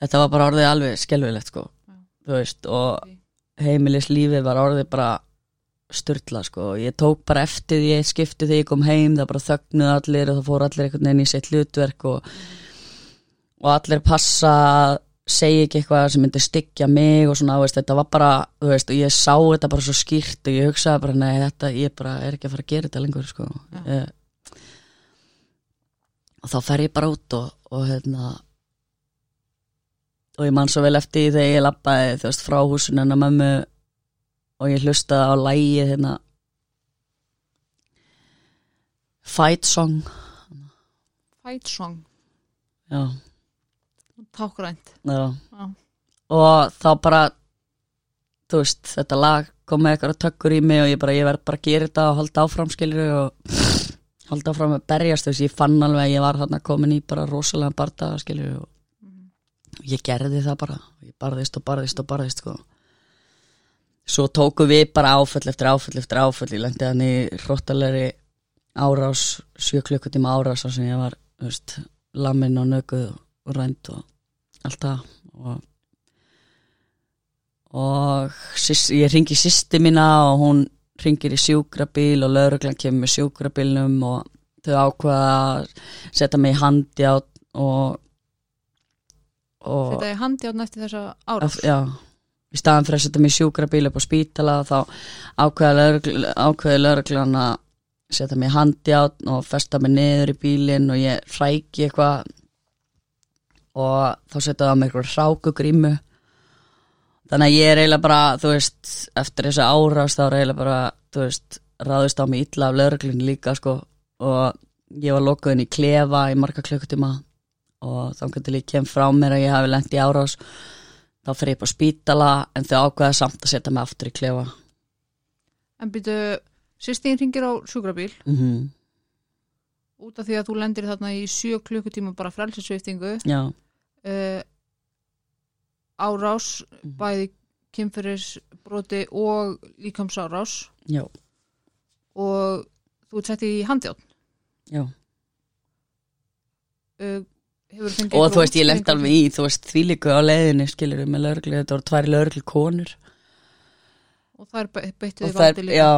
þetta var bara orðið alveg skelfilegt sko veist og Ok. heimilislífið var orðið bara styrla sko ég tók bara eftir því ég skipti þegar ég kom heim það bara þögnuð allir og það fór allir einhvern veginn í sitt hlutverk og, og allir passa að segja ekki eitthvað sem myndi styggja mig og svona, veist, þetta var bara þú veist, og ég sá þetta bara svo skýrt og ég hugsaði bara, nei, þetta, ég bara er ekki að fara að gera þetta lengur, sko. Ég, og þá fer ég bara út og, og hérna og ég man svo vel eftir því þegar ég lappaði, þú veist, frá húsinu hennar mömmu og ég hlustaði á lægið hérna Fight Song. Fight song, já, Já. og þá bara þú veist, þetta lag kom með eitthvað tökkur í mig og ég bara, ég verð bara að gera þetta og halda áfram skilur og halda áfram að berjast, þú veist, ég fann alveg að ég var þarna komin í bara rosalega barda skilur og ég gerði það bara, ég barðist og barðist og barðist sko. Svo tóku við bara áföll eftir áföll eftir áföll, ég lendi hann í hróttalegri árás, sjö klukkutíma árás sem ég var, þú veist lamin og nöguð og rænt og allt það og, og sys, ég ringi sýsti mína og hún ringir í sjúkrabíl og lauruglan kemur með sjúkrabílnum og þau ákvaða að setja mig í handi á og og þetta er handjátt eftir þessa árás? Af- já, í staðan fyrir að setja mig í sjúkrabíl upp á spítala þá ákveði lauruglan að setja mig í handjátt og festa mig niður í bílinn og ég hræki eitthvað og þá setja það á mig eitthvað rákugrímu þannig að ég er eiginlega bara þú veist, eftir þessu árás þá er eiginlega bara, þú veist, ráðist á mig illa af lauruglun líka sko. Og ég var lokuðin í klefa í marga klukkutíma og þá getur ég kem frá mér að ég hafi lent í árás þá fer ég upp á spítala en þau ákveða samt að setja mig aftur í klefa. En byrju, sýstíðin ringir á sjúkrabíl. Mm -hmm. Út af því að þú lendir þarna í sjö klukkutíma bara frelsisviftingu já, uh, árás Mhm. bæði kynferðisbroti og líkamsárás. Já, og þú ert sett í handjátt já. Uh, og þú veist, ég á alveg í þú veist, því líku á leiðinni, skilur með lauruglu, þetta voru tvær lauruglu konur og það er beittu og því það valdi er, líka? já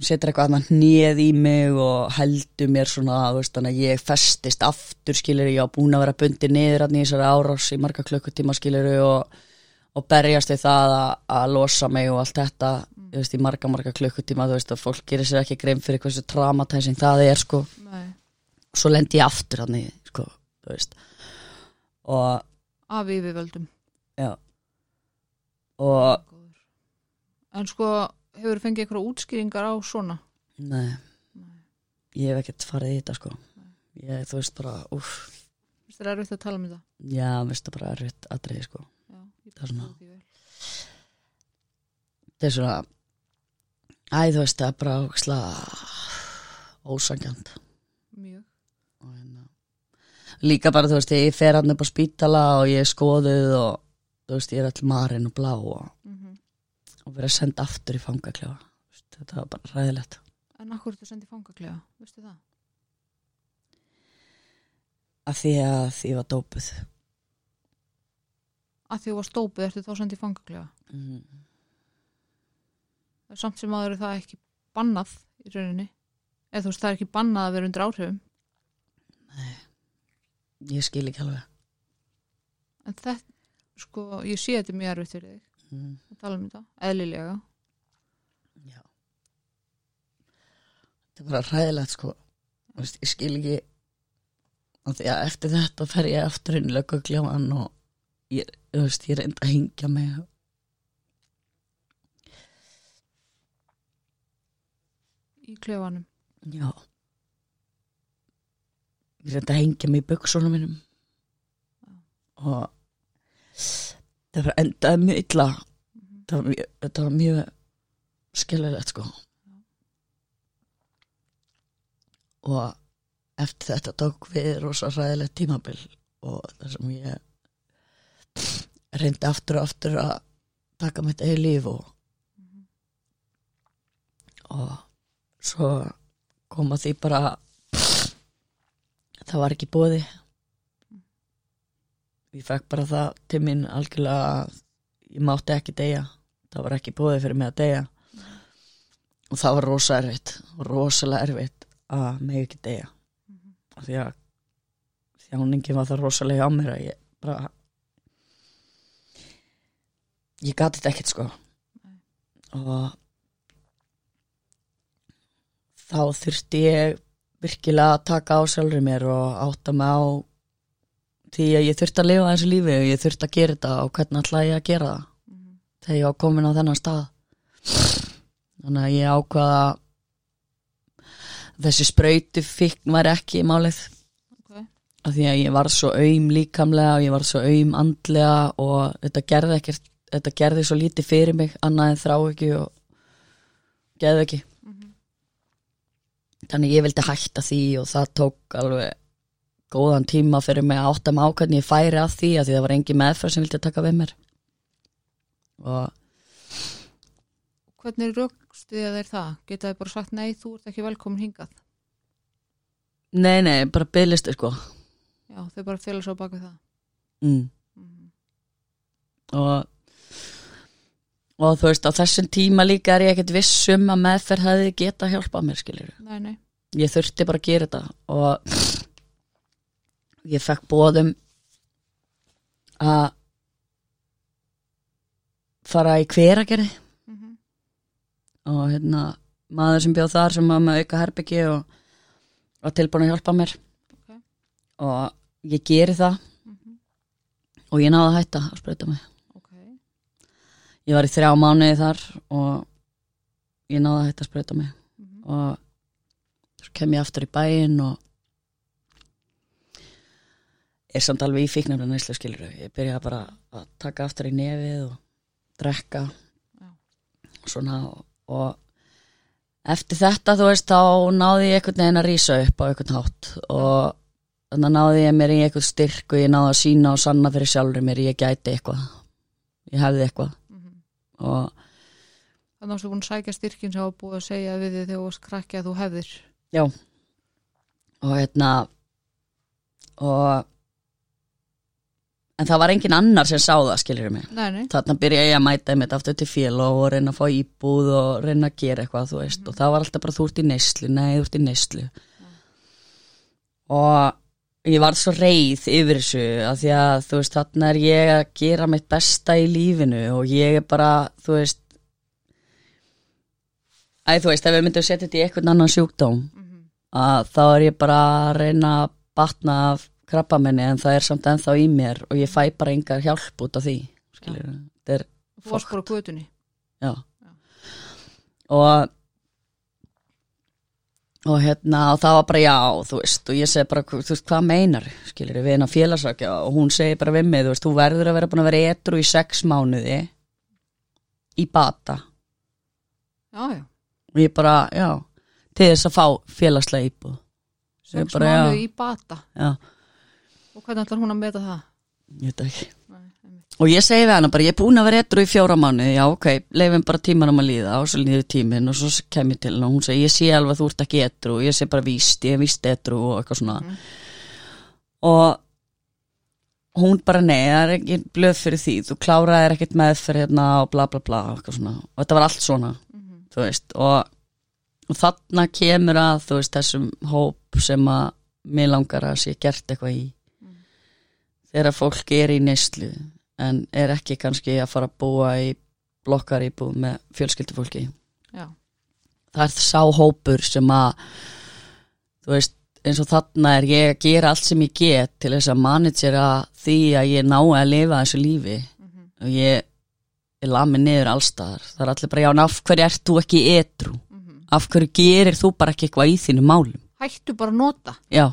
setur eitthvað annað hnið í mig og heldur mér svona, veist, þannig að ég festist aftur, skilur, ég á búin að vera bundið niður hann í þessari árás í marga klukkutíma, skilur, og, og berjast við það að, að losa mig og allt þetta, þú veist, í marga, marga klukkutíma, þú veist, og fólk gerir sér ekki grein fyrir hversu traumatizing það er, sko. Nei, svo lendi ég aftur í, sko, þú veist. Og, af yfirvöldum. Já. Og, en sko hefur fengið einhverja útskýringar á svona? Nei. Ég hef ekkert farið í þetta, sko. Ég, þú veist, bara, uff Finnst þér erfitt að tala um þetta? Já, mér finnst það bara erfitt atriði sko. Já, Það er svona-. Það er svona Æ, þú veist, það er bara ósla ósangjant Mjög. Og hérna líka bara, þú veist, ég fer hann upp á spítala og ég er skoðuð og þú veist, ég er all marinn og blá og, og verið að senda aftur í fangaklefa. Þetta var bara ræðilegt En akkur þú sendið fangaklega, veistu það? af því að því var dópuð. Að því þú var stópið ertu þá sendið fangaklega mm. Það er samt sem aður er það ekki bannað í rauninni. Eða þú veist það er ekki bannað að vera undir áhrifum. Ég skil ekki alveg. En þetta, sko, ég sé þetta mjög erfitt fyrir þig mm. að tala um þetta, eðlilega. Já. Þetta er bara ræðilegt sko. Þú veist, Ég skil ekki af því að eftir þetta fer ég aftur inn í löggugljáman og ég, veist, ég reyndi að hingja mig. Í klefanum. Já. Ég reyndi að hengja mig í buksunum mínum. Og það var endaði mjög illa. Það var þetta var mjög skilulegt sko. Og eftir þetta tók við rosa ræðilegt tímabil og þar sem ég reyndi aftur og aftur að taka mitt eigi líf og og svo kom að því bara það var ekki bóði ég fekk bara það til mín algjörlega að ég mátti ekki deyja. Það var ekki bóði fyrir mig að deyja. Og það var rosa erfitt rosalega erfitt að mig ekki deyja. Af því að þjáningin var það rosalega á mér að ég bara ég gati þetta ekkert sko. Og þá þurfti ég virkilega að taka á sjálfur mér og átta mig á því að ég þurfti að lifa þessu lífi og ég þurfti að gera þetta og hvernig ætla ég að gera það? Þegar ég var komin á þennan stað. Þannig að ég ákvaða þessi sprautu fikk var ekki málið. Okay. af því að ég var svo auðm líkamlega og ég var svo auðm andlega og þetta gerði ekkert þetta gerði svo lítið fyrir mig annað en þrá ekki og geði ekki þannig ég vildi hætta því og það tók alveg góðan tíma fyrir mig að átta mig á hvernig ég færi að því að því það var engin meðferð sem vildi taka við mér og hvernig raukstuðið þeir það? geta þeir bara sagt nei, þú ert ekki velkomin hingað nei, nei, bara bygglisti sko já, þau bara félag svo bak við það mm. mm. og og þú veist á þessum tíma líka er ég ekkert viss um að meðferð hefði geta hjálpað mér skiljur nei, nei, ég þurfti bara að gera þetta og ég fekk bóðum að fara í hveragerði. Mm -hmm. og hérna maður sem bjóð þar sem var með auka herbyggi og var tilbúin að hjálpa mér. Ok. og ég geri það. Og ég náði að hætta að sprauta mig ok. Ég var í þrjá mánuði þar og ég náði að hætta að sprauta mig mm og svo kem ég aftur í bæinn og er samt alveg í fíknarna neyslu skilur ég byrjaði bara að taka aftur í nefið og drekka Já. svona og, og eftir þetta þú veist þá náði ég einhvern veginn að rísa upp á einhvern hátt. Og þannig að náði ég mér í einhvern styrk og ég náði að sína og sanna fyrir sjálfur mér ég gæti eitthvað. Ég hefði eitthvað. -hmm. og þannig að þú búin að sækja styrkin sem var búið að segja við þig þegar þú krakki að þú hefðir. Já. Og hérna og en það var engin annar sem sá það skilur mig. Þarna byrja ég að mæta einmitt aftur til fél og reyna að fá íbúð og reyna að gera eitthvað veist. Og það var alltaf bara þú ert í neyslu, nei þú ert í neyslu. Og ég var svo reið yfir þessu að því að þú veist þarna er ég að gera mitt besta í lífinu og ég er bara þú veist æ þú veist ef við myndum setja þetta í eitthvað annan sjúkdóm mm að þá er ég bara að reyna að batna af krabbamenni en það er samt ennþá í mér og ég fæ bara engar hjálp út af því skilur, þetta er þú varst bara á götunni. Já. og og hérna og það var bara já, þú veist og ég segi bara, þú veist, hvað meinar skilur, við erum að félagsakja og hún segi bara við mig, þú veist, þú verður að vera búin að vera etru í sex mánuði í bata. Já, já, og ég bara, já til þess að fá félagslega íbúð. Sex bara, já. mánuði í bata. Já, og hvernig ætlar hún að meta það? ég veit ekki. Nei, og ég segi við hana bara, ég er búin að vera etru í fjóra mánu já ok, leifum bara tímanum að líða og svo líður tíminn og svo kem ég til hennar og hún segi, ég sé alveg að þú ert ekki etru og ég sé bara víst, ég er víst etru og eitthvað svona. Mhm. og hún bara nei, það er ekki blöð fyrir því. Þú kláraðir ekkert meðferð hérna og bla bla bla og eitthvað svona. Og þetta var allt svona Mhm. þú veist. Og, og þarna kemur að þú veist þessum hóp sem að mér langar að sé gert eitthvað í þegar fólk er í neyslu en er ekki kannski að fara að búa í blokkar íbúð með fjölskyldufólki. Já, það er sá hópur sem að þú veist eins og þarna er ég að gera allt sem ég get til þess að managera því að ég nái að lifa þessu lífi. Og ég, ég lami niður allstaðar það er allir bara já, af hverju ert þú ekki etru af hverju gerir þú bara ekki eitthvað í þínu málum? Hættu bara að nota. Já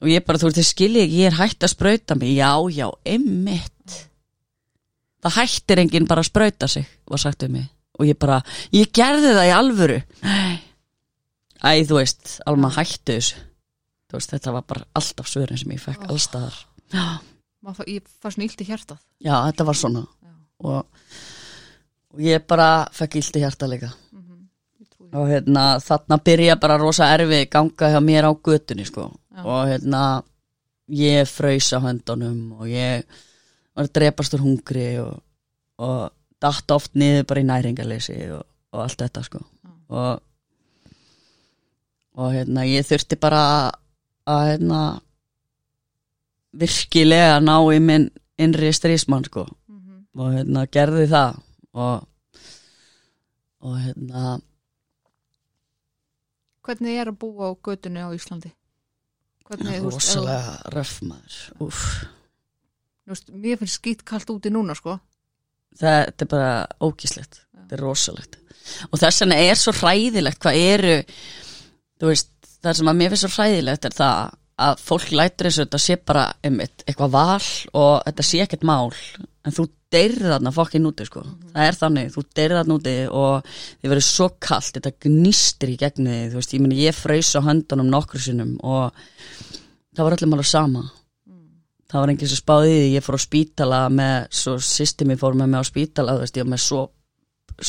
og ég bara, þú veist, þið skilji ekki, ég er hætt að sprauta mig. Já, já, emmitt það hættir enginn bara að sprauta sig var sagt um mig. Og ég bara, ég gerði það í alvöru. Æ, þú veist, Alma hættu þessu. Veist, þetta var bara alltaf svörin sem ég fekk Oh. allstaðar ég fær svona illt í hjartað. Já, þetta var svona. Og, og ég bara fekk illt í hjarta líka. Trúi því. og hérna þarna byrja bara rosa erfi ganga hjá mér á götunni sko. Og hérna ég fraus á höndunum og ég var að drepast úr hungri og, og datt oft niður bara í næringarleysi og, og allt þetta sko. Og og hérna ég þurfti bara að hérna virkilega ná í minn innri strísmann sko. Mhm. og hérna gerði það. Og og hérna Hvernig er að búa á götunni á Íslandi? Hvernig, rosalega röff maður veist, Mér finnst skýtt kallt úti núna sko. Þetta er bara ógíslegt þetta er rosalegt. Og þess vegna er svo hræðilegt hvað eru veist, það sem að mér finnst svo hræðilegt er það að fólk lætur og þetta sé bara einmitt, eitthvað val og þetta sé ekkert mál en þú deyrið þarna fokkin úti sko. Það er þannig, þú deyrið þarna úti og þið verður svo kallt, þetta gnýstir í gegni þig, þú veist, ég meni ég fraus á höndunum nokkru sinnum og það var öllum alveg sama. Það var enginn sem spáði í því, ég fór á spítala með, svo systemi fór með mig á spítala, þú veist, ég var með svo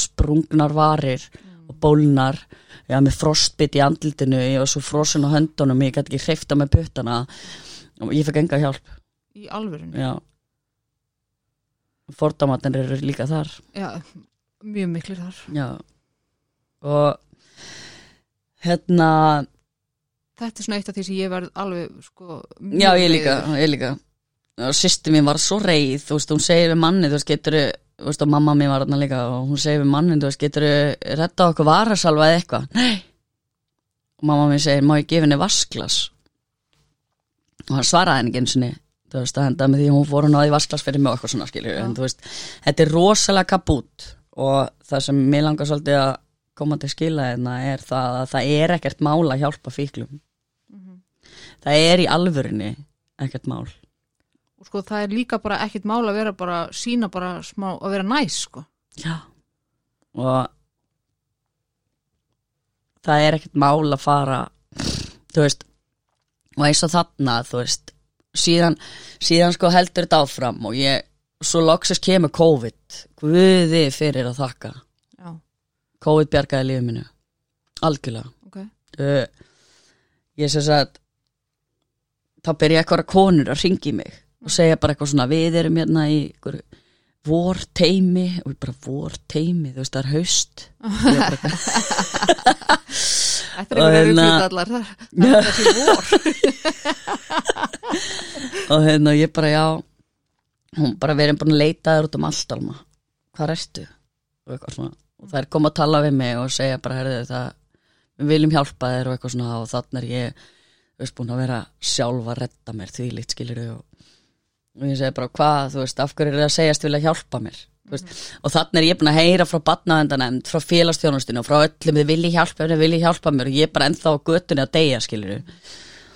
sprungnar varir og bólnar, ég var með frostbit í andlitinu, ég var svo frosin á höndunum ég gæti ekki hreifta með puttana og ég fekk enga hjálp, í alvörunni? Já fordamatin eru líka þar. Já, mjög miklir þar. Já. Og hérna Þetta er svona eitt af því sem ég verð alveg sko Já, ég líka, ég líka. Og sýsti mín var svo reið, þú veist, hún segir við manni, þú veist, getur þú veist, og mamma mín var þarna líka og hún segir við manni, þú veist, getur redda okkur varasalva eða eitthvað, nei. Og mamma mín segir, má ég gefa henni vasklas og hann svaraði henni ekki eins og þú veist, það hendaði með því að hún fór hún á því vasklas fyrir mig og eitthvað svona skilur, en þú veist þetta er rosalega kabút og það sem mér langar svolítið að koma til skila hérna er það að það er ekkert mál að hjálpa fíklum. Það er í alvörinni ekkert mál. Og sko það er líka bara ekkit mál að vera bara sína bara smá, að vera næs sko. Já. Og það er ekkert mál að fara, þú veist, og eins og þarna, þú veist, síðan, síðan sko heldur þetta áfram og ég, svo loksist kemur COVID, guði fyrir að þakka. Já, COVID bjargaði lífið minu, algjörlega. ok. Uh, ég sem sagt, þá byrja eitthvað konur að ringi mig og segja bara eitthvað svona, við erum hérna í einhverju vor teimi og ég bara vor teimi, þú veist það er haust <laughs> <laughs> Þetta er Og einhverja hérna- ruglut allar. Það er þessi vor. <laughs> Og hérna ég bara já hún bara verið búin að leita þér út um allt alma. Hvað ertu? Og og það er komið að tala við mig og segja bara herðu það við viljum hjálpa þér og eitthvað svona. Og þannig er ég veist búin að vera sjálf að redda mér því líkt skilur og, og ég segi bara hvað þú veist af hverju er það að segjast vilja hjálpa mér veist, og þannig er ég búin að heyra frá batnaðendanemnd, frá félagstjónustinu og frá öllum þið vilji hjálpa þið vilji hjálpa mér og ég er bara ennþá á götunni að deyja skilur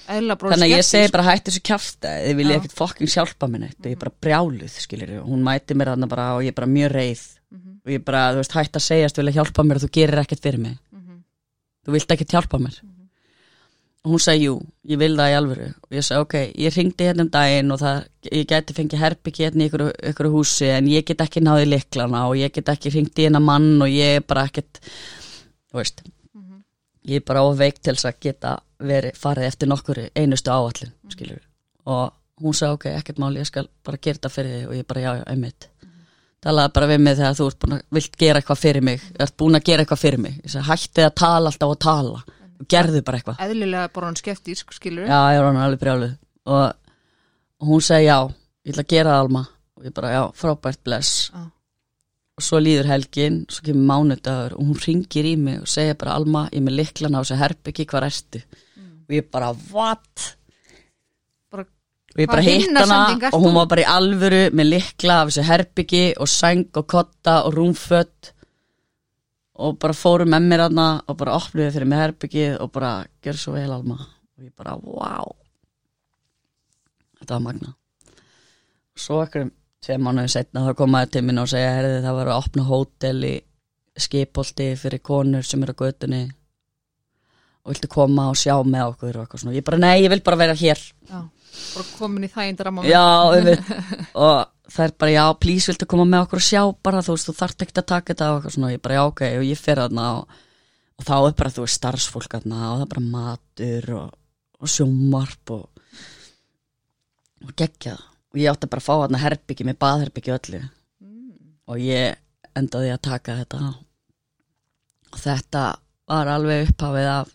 Þannig að ég segi bara hættu þessu kjafta þið vilja Já. ekkert fokking hjálpa mér neitt. Og ég er bara brjáluð, skilir og hún mæti mér þarna bara og ég er bara mjög reið. Mhm. og ég er bara, þú veist, hætt að segjast vilja hjálpa mér og þú gerir ekkert fyrir mig. Mhm. þú vilt ekkert hjálpa mér. Og hún sagði jú, ég vil það í alvöru. Og ég sagði ok, ég ringdi hérna um daginn og það, ég gæti fengið herbyggi hérna í ykkur, ykkur húsi en ég get ekki náði liklana og ég get ekki ringt í hérna mann og ég er bara ekkert þú veist. Ég er bara óveik til þess að geta verið farið eftir nokkur einustu áallin skilur og hún sagði ok, ekkert máli, ég skal bara gera þetta fyrir þig. Og ég bara já, já, einmitt. Talaði bara við mig þegar þú ert búin að vilt gera eitthvað fyrir mig, ert búin að gera eitthvað gerðu bara eitthvað. Eðlilega bara hann skeptísk, skilur já, ég var hann alveg brjáluð. Og, hún segi já, ég ætla að gera það Alma. Og ég bara já, frábært bless. Já. og svo líður helgin svo kemur mánudagur og hún ringir í mig og segir bara Alma, ég er með liklana á þessu herbyggi, hvað ertu? Og ég bara, what? bara, og ég bara hitt hana og hún var bara í alvöru með likla af þessu herbyggi og sæng og kotta og rúmfött og bara fóru með mér hana og bara opnuði fyrir mig herbyggið og bara gjör svo vel Alma. Og ég bara, wow þetta var magna svo ekkur tvei mánuði setna þá komaði til mín og segja herði það var að opna hótel í skipolti fyrir konur sem eru á götunni. Og viltu koma og sjá með okkur? Og eitthvað svona, ég bara nei, ég vil bara vera hér. Já, bara komin í þægindaramma Já, einmitt. <laughs> og það er bara, já, please, viltu koma með okkur og sjá bara, þú veist, þú þarft ekki að taka þetta og eitthvað svona, ég bara, já, ok, og ég fer þarna og, og þá er bara, þú veist, starfsfólk þarna og það er bara matur og, og sjómarp og, og geggjað og ég átti bara að fá þarna herbyggi með baðherbyggi og öllu. Og ég endaði að taka þetta og þetta var alveg upphafið af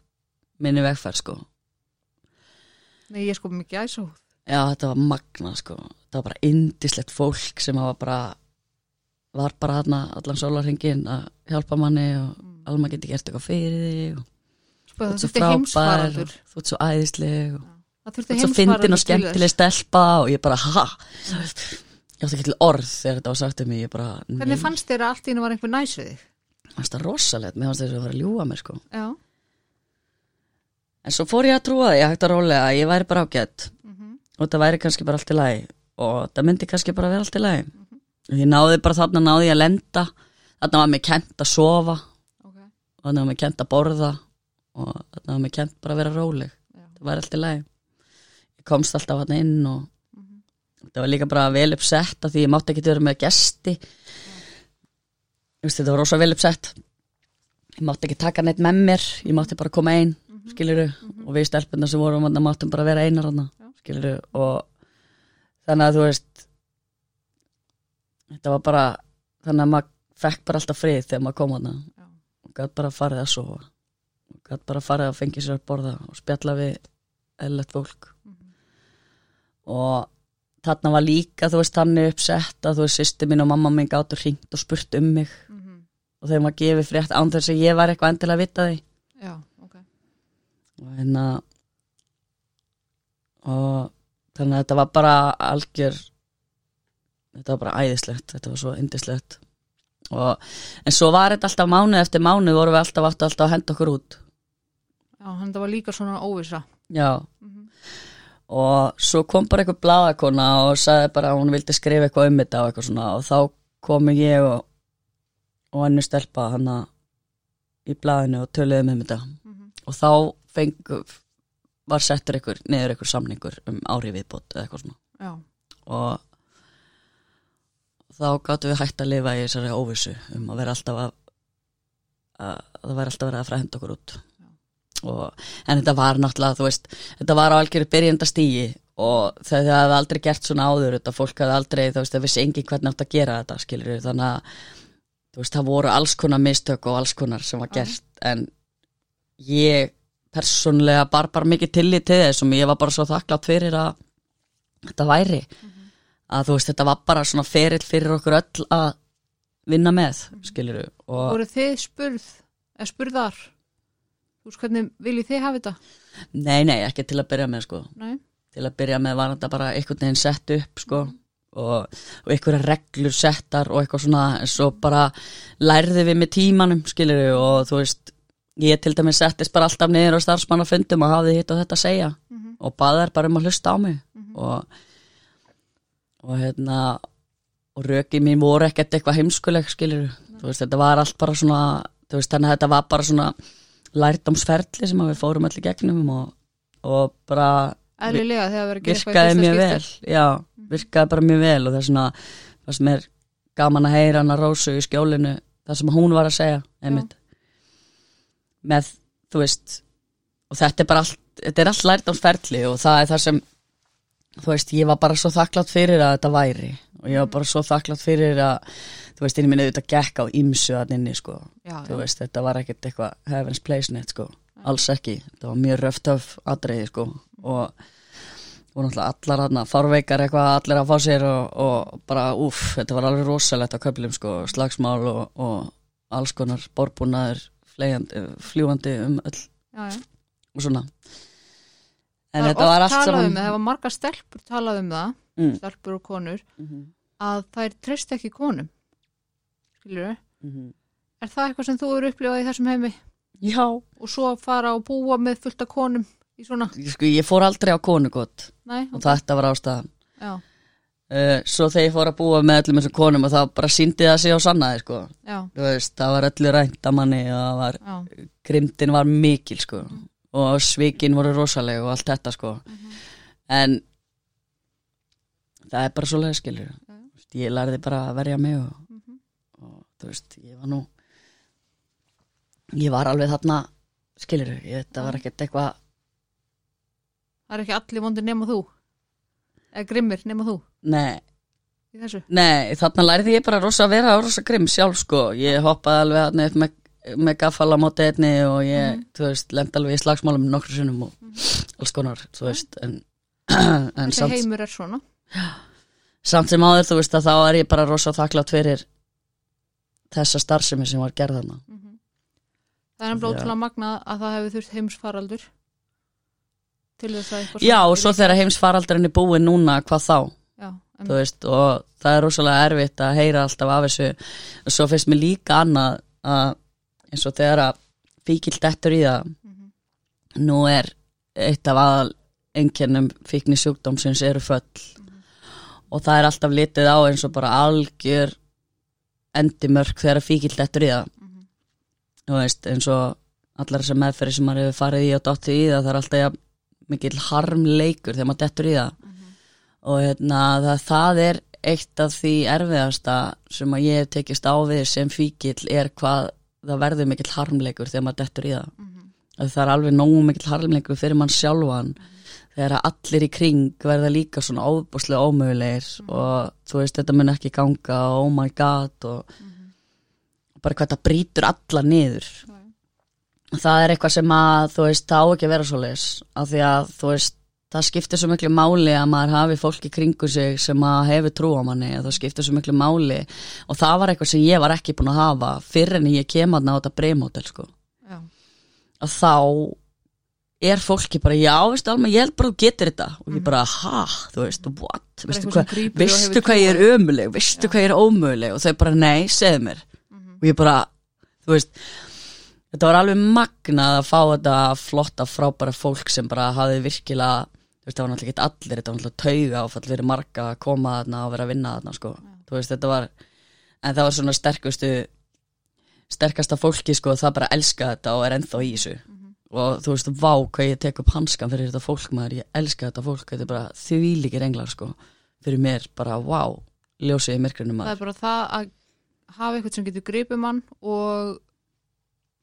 minni vegferð, sko. Nei, ég sko mikið æsóð. Já, þetta var magna sko þetta var bara indislegt fólk sem hafa bara var bara þarna allan sólarhingin að hjálpa manni og alveg geti gert eitthvað fyrir þig og sko, það þú ert svo frábær og þú ert svo æðisleg og það þú ert svo fyndin og skemmtileg stelpa og ég bara, ha? Ég átti ekki til orð þegar þetta var sagt um mig ég bara, hvernig fannst þér að allt í hennu var einhver næs við þig? Fannst það rosalegt, mér fannst þess að vera að ljúga mér sko. Já, en svo fór ég að trúa því, ég hægt að rólega að ég væri bara ágætt Mhm. og það væri kannski bara allt í lagi og það myndi kannski bara vera allt í lagi. Og ég náði bara þarna náði ég að lenda. Þarna var mér kent að sofa. Ok. Og þarna var mér kent að borða. Og þarna var mér kent bara að vera róleg. Já. það væri allt í lagi. Ég komst alltaf þarna inn og það var líka bara vel uppsett af því ég mátti ekki vera með gesti. Just, þetta var rosa vel uppsett. Ég mátti ekki taka neitt með mér. Ég mátti bara koma ein skiluru og við stelpunna sem vorum máttum bara vera einar hana Já. skiluru og þannig að þú veist þetta var bara þannig að maður fekk bara alltaf frið þegar maður kom hana Já. og gætt bara farið að sofa. Og gætt bara farið að fengi sér að borða og spjalla við eðlert fólk. Og þarna var líka þú veist þannig uppsett að þú veist sýsti mín og mamma mín gáttu hringt og spurt um mig. Mhm. og þeim var gefið frétt án þess að ég var eitthvað endilega að vita því. Já, ok. Og hérna og þannig að þetta var bara algjör þetta var bara æðislegt þetta var svo indislegt og, en svo var þetta alltaf mánuð eftir mánuð vorum við alltaf aftur alltaf að henda okkur út. Já, hann það var líka svona óvisa já. Mhm. og svo kom bara eitthvað blaðakona og sagði bara að hún vildi skrifa eitthvað um þetta og eitthvað svona. Og þá komu ég og, og hennu stelpa hana í blaðinu og töluðum um þetta. Mhm. og þá fengu var settur einhver, neður einhver samningur um ári viðbót eða eitthvað svona. Já, og þá gáttum við hægt að lifa í þessari óvissu um að vera alltaf að, að, að það væri alltaf verið að fræhenda okkur út. Og, en þetta var náttúrulega þú veist, þetta var á algjöru byrjenda stígi og það það hefði aldrei gert svona áður þetta fólk hefði aldrei, þú veist, það vissi engin hvernig átt að gera þetta, skilur þannig að þú veist, það voru alls konar mistök og alls konar sem var gert. En ég persónlega bar bara mikið tillit til þess og ég var bara svo þakklátt fyrir að þetta væri. Að þú veist, þetta var bara svona ferill fyrir okkur öll að vinna með, skilur og voru þið spurð eða spurðar? Þú veist hvernig viljið þið hafa þetta? Nei, nei, ekki til að byrja með, sko. Nei, til að byrja með var þetta bara einhvern veginn sett upp sko og, og einhverja reglur settar og eitthvað svona en svo bara lærði við með tímanum skilur við og þú veist ég til dæmis settist bara alltaf niður á starfsmannafundum og hafði hitt og þetta að segja. Mhm. og baði þær bara um að hlusta á mig. Og, og hérna og röki mín voru ekkert eitthvað heimskuleg skilur þú veist þetta var allt bara svona þú veist þannig að þetta var bara svona lærdómsferli sem að við fórum allir gegnum og, og bara að í virkaði mjög vel já, virkaði bara mjög vel og það er svona það sem er gaman að heyra hana Rósu í skjólinu það sem hún var að segja einmitt með, þú veist og þetta er bara allt, þetta er allt lært ferli og það er það sem þú veist, ég var bara svo þakklátt fyrir að þetta væri og ég var bara svo þakklátt fyrir að þú veist, inni minni auðvitað gekk á ímsu að inni, sko, já, þú já. veist, þetta var ekkert eitthvað heaven's place net, sko, alls ekki. Þetta var mjög röftöf aðreiði, sko. Og og náttúrulega allar hann farveikar eitthvað allir að fá sér og, og bara úf, þetta var alveg rosalegt á köflum sko, slagsmál og, og alls konar borbúnaður fljúandi, fljúandi um öll. Já, já. og svona. En þetta var allt saman um það, var margar stelpur talað um það mm. stelpur og konur Mhm, að þær treyst ekki konum. Skilur mhm. er það eitthvað sem þú eru upplifað í þessum heimi? Já, og svo fara og búa með fullt af konum í svona, sko, ég fór aldrei á konugott. Nei, og þetta var ástæðan. Já, uh, svo þegar ég fór að búa með öllum þessum konum og það bara síndi það sig á sannaði sko. veist, það var öllu rænt að manni og var grimdin var mikil sko. Og svikin voru rosaleg og allt þetta sko. En það er bara svo lega skilur ég lærði bara að verja mig og, og þú veist, ég var nú ég var alveg þarna skilur, ég, þetta var ekkert eitthvað það er ekki allir vondir nema þú. Eða grimmir nema þú nei, í þessu? Nei, þarna lærði ég bara rosa að vera rosa grimm sjálf sko. Ég hoppaði alveg þarna upp með, með gaffala móti einni og ég, þú veist, lendi alveg í slagsmálum nokkru sinnum og alls konar, þú veist en, <clears throat> en þessi samt, heimur er svona. Samt sem áður, þú veist að þá er ég bara rosa þakklátt fyrir þessa starfsemi sem var gerð þarna. Það er Já. ótrúlega magna að það hefur þurft heimsfaraldur til þess að já, og svo þegar heimsfaraldurinn er búið núna, hvað þá þú veist, og það er rosalega erfitt að heyra alltaf af þessu. Og svo finnst mér líka annað að eins og þegar að fíkil dettur í það nú er eitt af aðal einkennum fíkni sjúkdómsins eru föll. Og það er alltaf litið á eins og bara algjör endimörk þegar fíkil dettur í það. Þú veist, eins og allar þessar meðferði sem maður hefur farið í og dóttið í það það er alltaf ja, mikil harmleikur þegar maður dettur í það og hérna, það, það er eitt af því erfiðasta sem að ég hef tekist á við sem fíkil er hvað það verður mikil harmleikur þegar maður dettur í það. Að það er alveg nógu mikil harmleikur fyrir mann sjálfan. Þegar að allir í kring verða líka svona óbúslega ómögulegir og þú veist þetta mun ekki ganga og oh my god og bara hvað það brýtur alla niður. Það er eitthvað sem að þú veist það á ekki að vera svo leis af því að þú veist það skiptir svo miklu máli að maður hafi fólk í kringu sig sem að hefur trú á manni það skiptir svo miklu máli. Og það var eitthvað sem ég var ekki búin að hafa fyrir en ég kem að ná þetta breymótel sko. Að þá er fólki bara, já, veistu Alma, ég held bara að þú getur þetta. Og ég bara, ha, þú veist, what? Veistu hvað, og veistu hvað ég er á. ömuleg veistu hvað ég er ómöguleg og þau bara, nei, segðu mér. Og ég bara, þú veist þetta var alveg magnað að fá þetta flotta, frábæra fólk sem bara hafði virkilega, veist, það var náttúrulega ekki allir þetta var náttúrulega tauga áfall fyrir marga að koma þarna og vera að vinna þarna, sko. Veist, þetta var, en það var svona sterkustu sterkasta fólki, sko, það bara elska þetta og er ennþá í þessu. Og þú veist, vá hvað ég tek upp hanskan fyrir þetta fólk maður, ég elska þetta fólk þetta er bara þvílíkir englar, sko fyrir mér, bara, vá, ljósið í myrkrinu það maður. er bara það að hafa eitthvað sem getur gripið mann og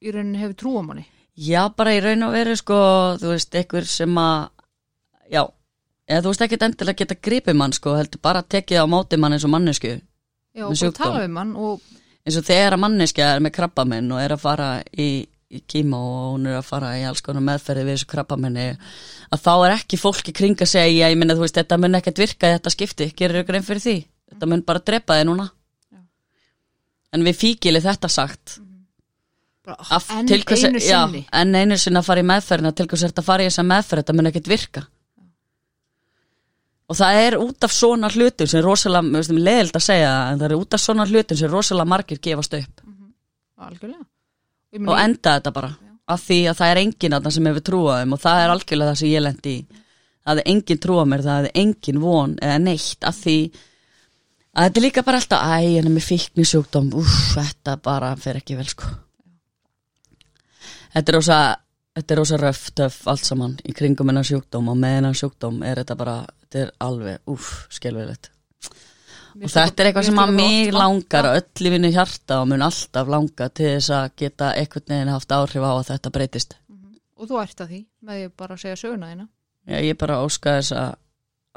í rauninni hefur trú á manni. Já, bara í raun og veru sko, þú veist, einhver sem að já, eða þú veist ekkert endilega geta gripið mann sko, heldur bara að tekið á móti mann eins og mannesku já, og tala við mann og eins og þegar að manneskja er með krabbamenn og er að fara í, í kíma og hún er að fara í alls konar meðferði við þessu krabbamenni að þá er ekki fólki kring að segja ég minna, þú veist, þetta mun ekkert virka þetta skipti, gerir ykkur einn fyrir því? Þetta mun bara drepa þig núna. Já. en við fíkili þetta sagt. Bara, Af, enn einu já, sinni? en einu sinni að fara í meðferðina til hvers er þetta að fara í þessa meðferð? Þetta mun ekkert virka og það er út af svona hlutum sem rosalega, leðild að segja það, en það er út af svona hlutum sem rosalega margir gefast upp. Algjörlega. Ég og meina, enda þetta bara af því að það er enginn að það sem hefur trúað þeim og það er algjörlega það sem ég lendi í. Það er enginn trúað mér, það er enginn von eða neitt af því að þetta er líka bara alltaf, æ, en með fíkni sjúkdóm, úff, þetta bara fer ekki vel sko. Þetta er rosa þetta er rosa röf, töff, allt saman í kringum hennar sjúkdóm og með hennar sjúkdóm er þetta bara, þetta er alveg, úff, skelvilegt og þetta er eitthvað sem að mig langar og öll í vinnu hjarta og mun alltaf langa til þess að geta eitthvað neginn haft áhrif á að þetta breytist. Og þú ert að því, með því bara að segja söguna þína. Já, ég bara óska þess að,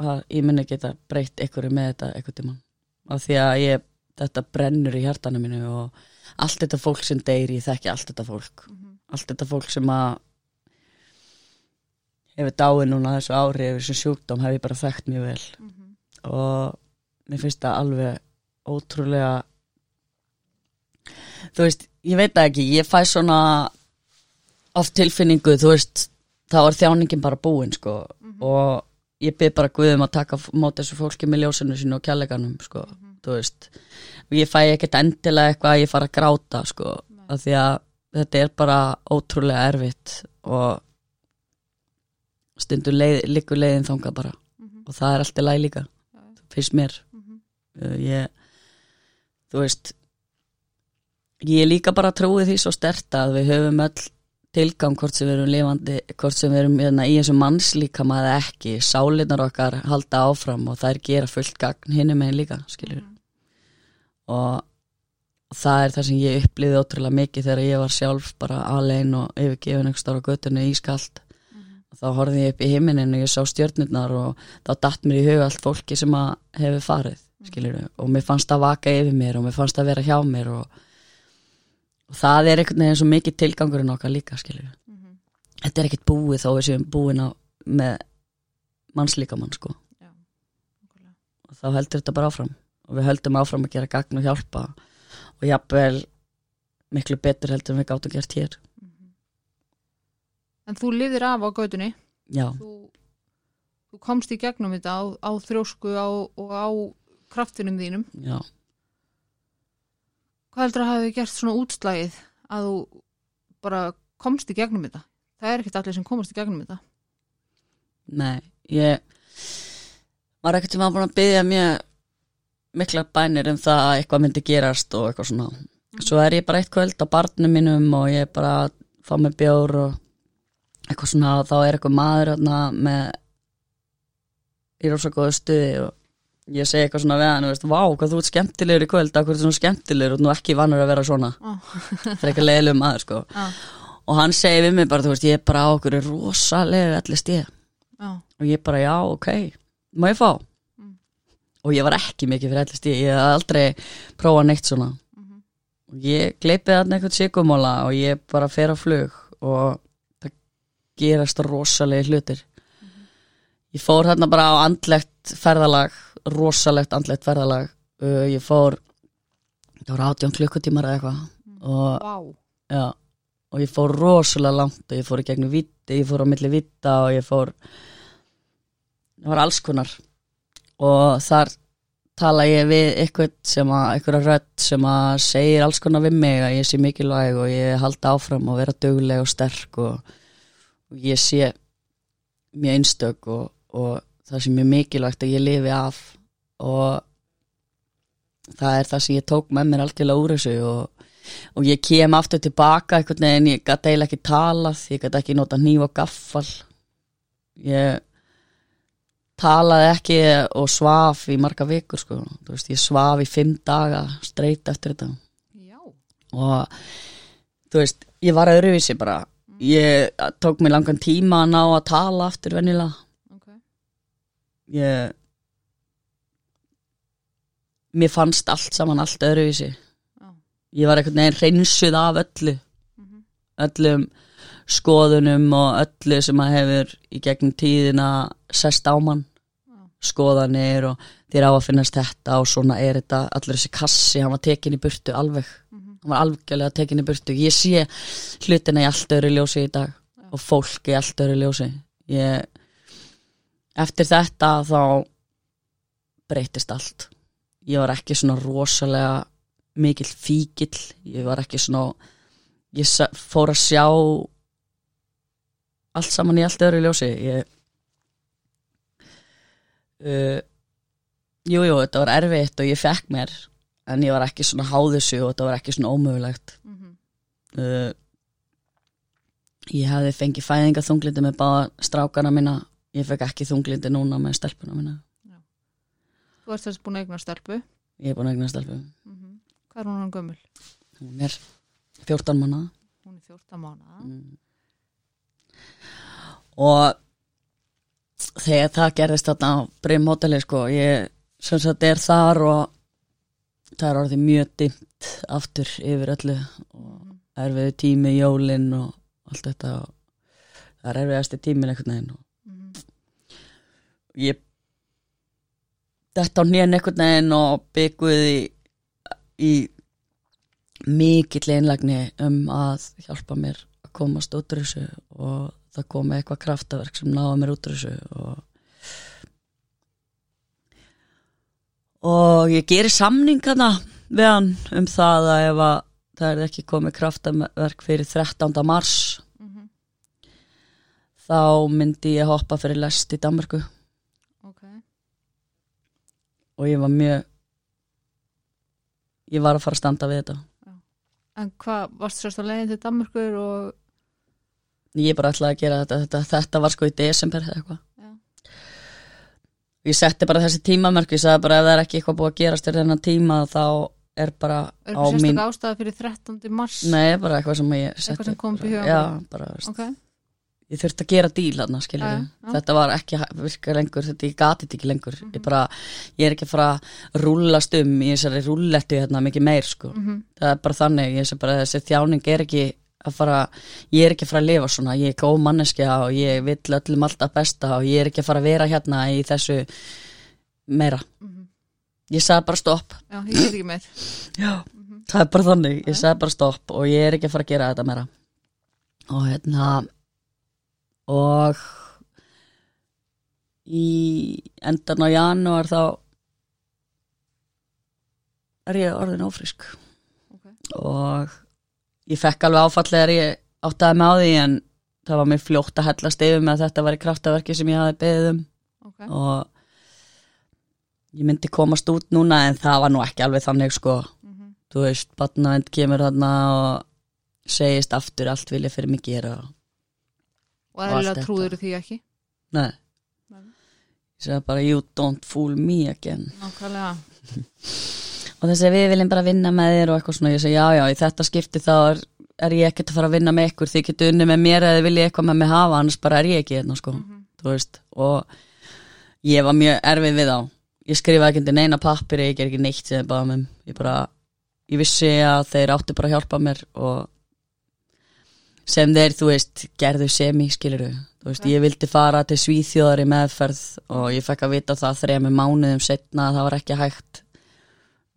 að ég muni geta breytt einhverju með þetta eitthvað tíma af því að ég, þetta brennur í hjartanu mínu og allt þetta fólk sem deyr, ég þekki allt þetta fólk. Allt þetta fólk sem að hefur dáið núna þessu ári yfir þessu sjúkdóm hef ég bara þekkt mjög vel. Og mér finnst það alveg ótrúlega þú veist, ég veit það ekki ég fæ svona oft tilfinningu, þú veist þá er þjáningin bara búin sko. Og ég byrð bara Guðum að taka mót þessu fólki með ljósinu sínu og kjalleganum sko, þú veist. Og ég fæ ekkert endilega eitthvað að ég fara að gráta sko, af því að þetta er bara ótrúlega erfitt og stundum leið, liggur leiðin þanga bara. Og það er alltaf læg líka. Finnst mér. Uh, ég, þú veist ég er líka bara trúið því svo stert að við höfum öll tilgang hvort sem við erum lifandi hvort sem við erum hérna, í þessu mannslíkama eða ekki, sálinnar okkar halda áfram og þær gera fullt gagn hinum megin líka, skiljur og það er það sem ég upplýði ótrúlega mikið þegar ég var sjálf bara alein og yfirgefin einhver stára göttunni ískalt. og þá horfði ég upp í heiminin og ég sá stjörnurnar og þá datt mér í huga allt fólki sem að hefur farið skiljur og mér fannst það vaka yfir mér og mér fannst það vera hjá mér og, og það er einhvern veginn svo mikið tilgangurinn okkar líka skiljur þetta er ekkert búið þó við séum búin á með mannslíkamann sko. Og þá heldur þetta bara áfram. Og við höldum áfram að gera gagn og hjálpa og jafnvel miklu betur heldur en við gáttum gert hér En þú lifðir af á gödunni, já, þú, þú komst í gegnum þetta á, á þrjósku á, og á kraftinum þínum. já Hvað heldur að hafi gert svona útslagið að þú bara komst í gegnum þetta? Það er ekkert allir sem komast í gegnum þetta. Nei, ég var ekkert sem að búin að byggja mjög miklar bænir um það að eitthvað myndi gerast og eitthvað svona. Svo er ég bara eitt kvöld á barnum mínum og ég bara fá mig bjór og eitthvað svona þá er eitthvað maður hérna með í rosa góðu stuði og ég segi eitthvað svona við hann og veist, vá, hvað þú ert skemmtilegur í kvöld, akkur er svona skemmtilegur og nú ekki vannur að vera svona. Ó. <laughs> Það er eitthvað leiðilegu maður, sko. Já, Og hann segi við mig bara, þú veist, ég er bara á okkur rosalega allir stíð já, og ég bara já, ok, má ég fá Mm. og ég var ekki mikið fyrir allir stíð, ég hef aldrei prófað neitt svona Mhm. og ég gleipið þarna eitthvað sigumóla og ég bara fer á flug og gerast rosalega hlutir. Ég fór þarna bara á andlegt ferðalag rosalegt andlegt ferðalag. Uh, ég fór það voru átjón klukkutímar eða eitthvað. Og vá. Já, og ég fór rosalega langt og ég fór í gegnum vitti, ég fór á milli vitta og ég fór það var alls konar. Og þar tala ég við eitthvað sem að, eitthvað rödd sem að segir alls konar við mig að ég sé mikilvæg og ég halda áfram og vera dugleg og sterk og, og ég sé mjög einstök og, og það sem er mikilvægt að ég lifi af. Og það er það sem ég tók með mér algjörlega úr þessu og og ég kem aftur tilbaka einhvern veginn, ég gæti eiginlega ekki talað ég gæti ekki nota hníf og gaffal. Ég talaði ekki og svaf í marga vikur sko, þú veist, ég svaf í fimm daga streit eftir þetta. Já, og þú veist, ég var öðruvísi bara ég tók mig langan tíma að ná að tala aftur venjulega ok. ég mér fannst allt saman allt öðruvísi Já. ég var einhvern veginn reynsuð af öllu Mhm. öllum skoðunum og öllu sem að hefur í gegnum tíðina sest á mann skoðanir og þér á að finnast þetta og svona er þetta allir þessi kassi, hann var tekin í burtu alveg. Hann var algjörlega tekin í burtu. Ég sé hlutina í allt öðru ljósi í dag og fólk í allt öðru ljósi. Ég eftir þetta þá breytist allt. Ég var ekki svona rosalega mikill fíkill. Ég var ekki svona ég fór að sjá allt saman í allt öðru ljósi. Ég uh, jú, jú, þetta var erfitt og ég fekk mér en ég var ekki svona háðusu og þetta var ekki svona ómögulegt. Mhm. uh, ég hefði fengið fæðinga þunglindi með báða strákana mína. Ég fekk ekki þunglindi núna með stelpuna mína. Þú ert þess búin að eigna stelpu? Ég er búin að egna stelpu. Mm Hvað er hún hann gömul? hún er 14 manna Hún er 14 mánuða mm. og þegar það gerðist þarna á Brim Hotelli sko ég sem sagt er þar og það er orðið mjög dimmt aftur yfir öllu og erfiðu tími jólin og allt þetta og það er erfiðasti tímin einhvern veginn og ég þetta á nýjan einhvern veginn og bygguði í, í mikill einlagni um að hjálpa mér að komast út úr þessu og það komi eitthvað kraftaverk sem náða mér út úr þessu og og ég geri samningana við hann um það að ef að það er ekki komið kraftaverk fyrir 13. mars Mhm. þá myndi ég hoppa fyrir lest í Danmarku Ok og ég var mjög ég var að fara að standa við þetta En hvað, varstu sérst á leiðin til Danmörkur og ég bara ætlaði að gera þetta þetta, þetta var sko í desember eða eitthvað. Ég setti bara þessi tímamörk ég sagði bara ef það er ekki eitthvað búið að gerast í þennan tíma þá er bara er á mín sérstök ástæða fyrir 13. mars? nei, bara eitthvað sem ég setti Eitthvað sem kom upp í hugann já, bara. bara, veist, Ok, ég þurfti að gera díl hann skilur Já, já. þetta var ekki virka lengur þetta ég gati þetta ekki lengur Mhm. ég, bara, ég er ekki að fara að rúllast um í þessari rúllettu hérna mikið meir sko. Mhm. það er bara þannig ég sé bara þessi þjáning er ekki að fara ég er ekki að fara að lifa svona ég er góð manneskja og ég vill öllum alltaf besta og ég er ekki að fara að vera hérna í þessu meira. Mhm. ég sagði bara stopp. Já, ég get ekki meir Já, það er bara þannig, ég sagði bara stopp og ég er ekki að fara að gera þetta meira. Og hérna og í endan á janúar þá er ég orðin ófrísk. Ok. og ég fekk alveg áfall þegar ég áttaði með á því en það var mér fljótt að hellast yfir með að þetta var í kraftaverki sem ég hafi beðið um. Ok, og ég myndi komast út núna en það var nú ekki alveg þannig sko. Mhm. þú veist, batnavend kemur þarna og segist aftur allt vilja fyrir mig gera. Og og allt trúður því ekki? Nei, ég segi bara you don't fool me again. Nákvæmlega <laughs> og þessi við viljum bara vinna með þér og eitthvað svona, ég segi já já, í þetta skipti þá er, er ég ekkert að fara að vinna með ykkur. Þið getur unni með mér eða þið viljið eitthvað með mig hafa annars bara er ég ekki hérna sko. Þú veist, og ég var mjög erfið við þá. Ég skrifaði ekki undir neina pappir ég ger ekki neitt sem þið báðum um ég bara, ég vissi að þeir áttu bara að hjálpa mér og sem þeir, þú veist, gerðu semi skiluru, veist, ég vildi fara til Svíþjóðar í meðferð og ég fekk að vita það þrejum mánuðum setna að það var ekki hægt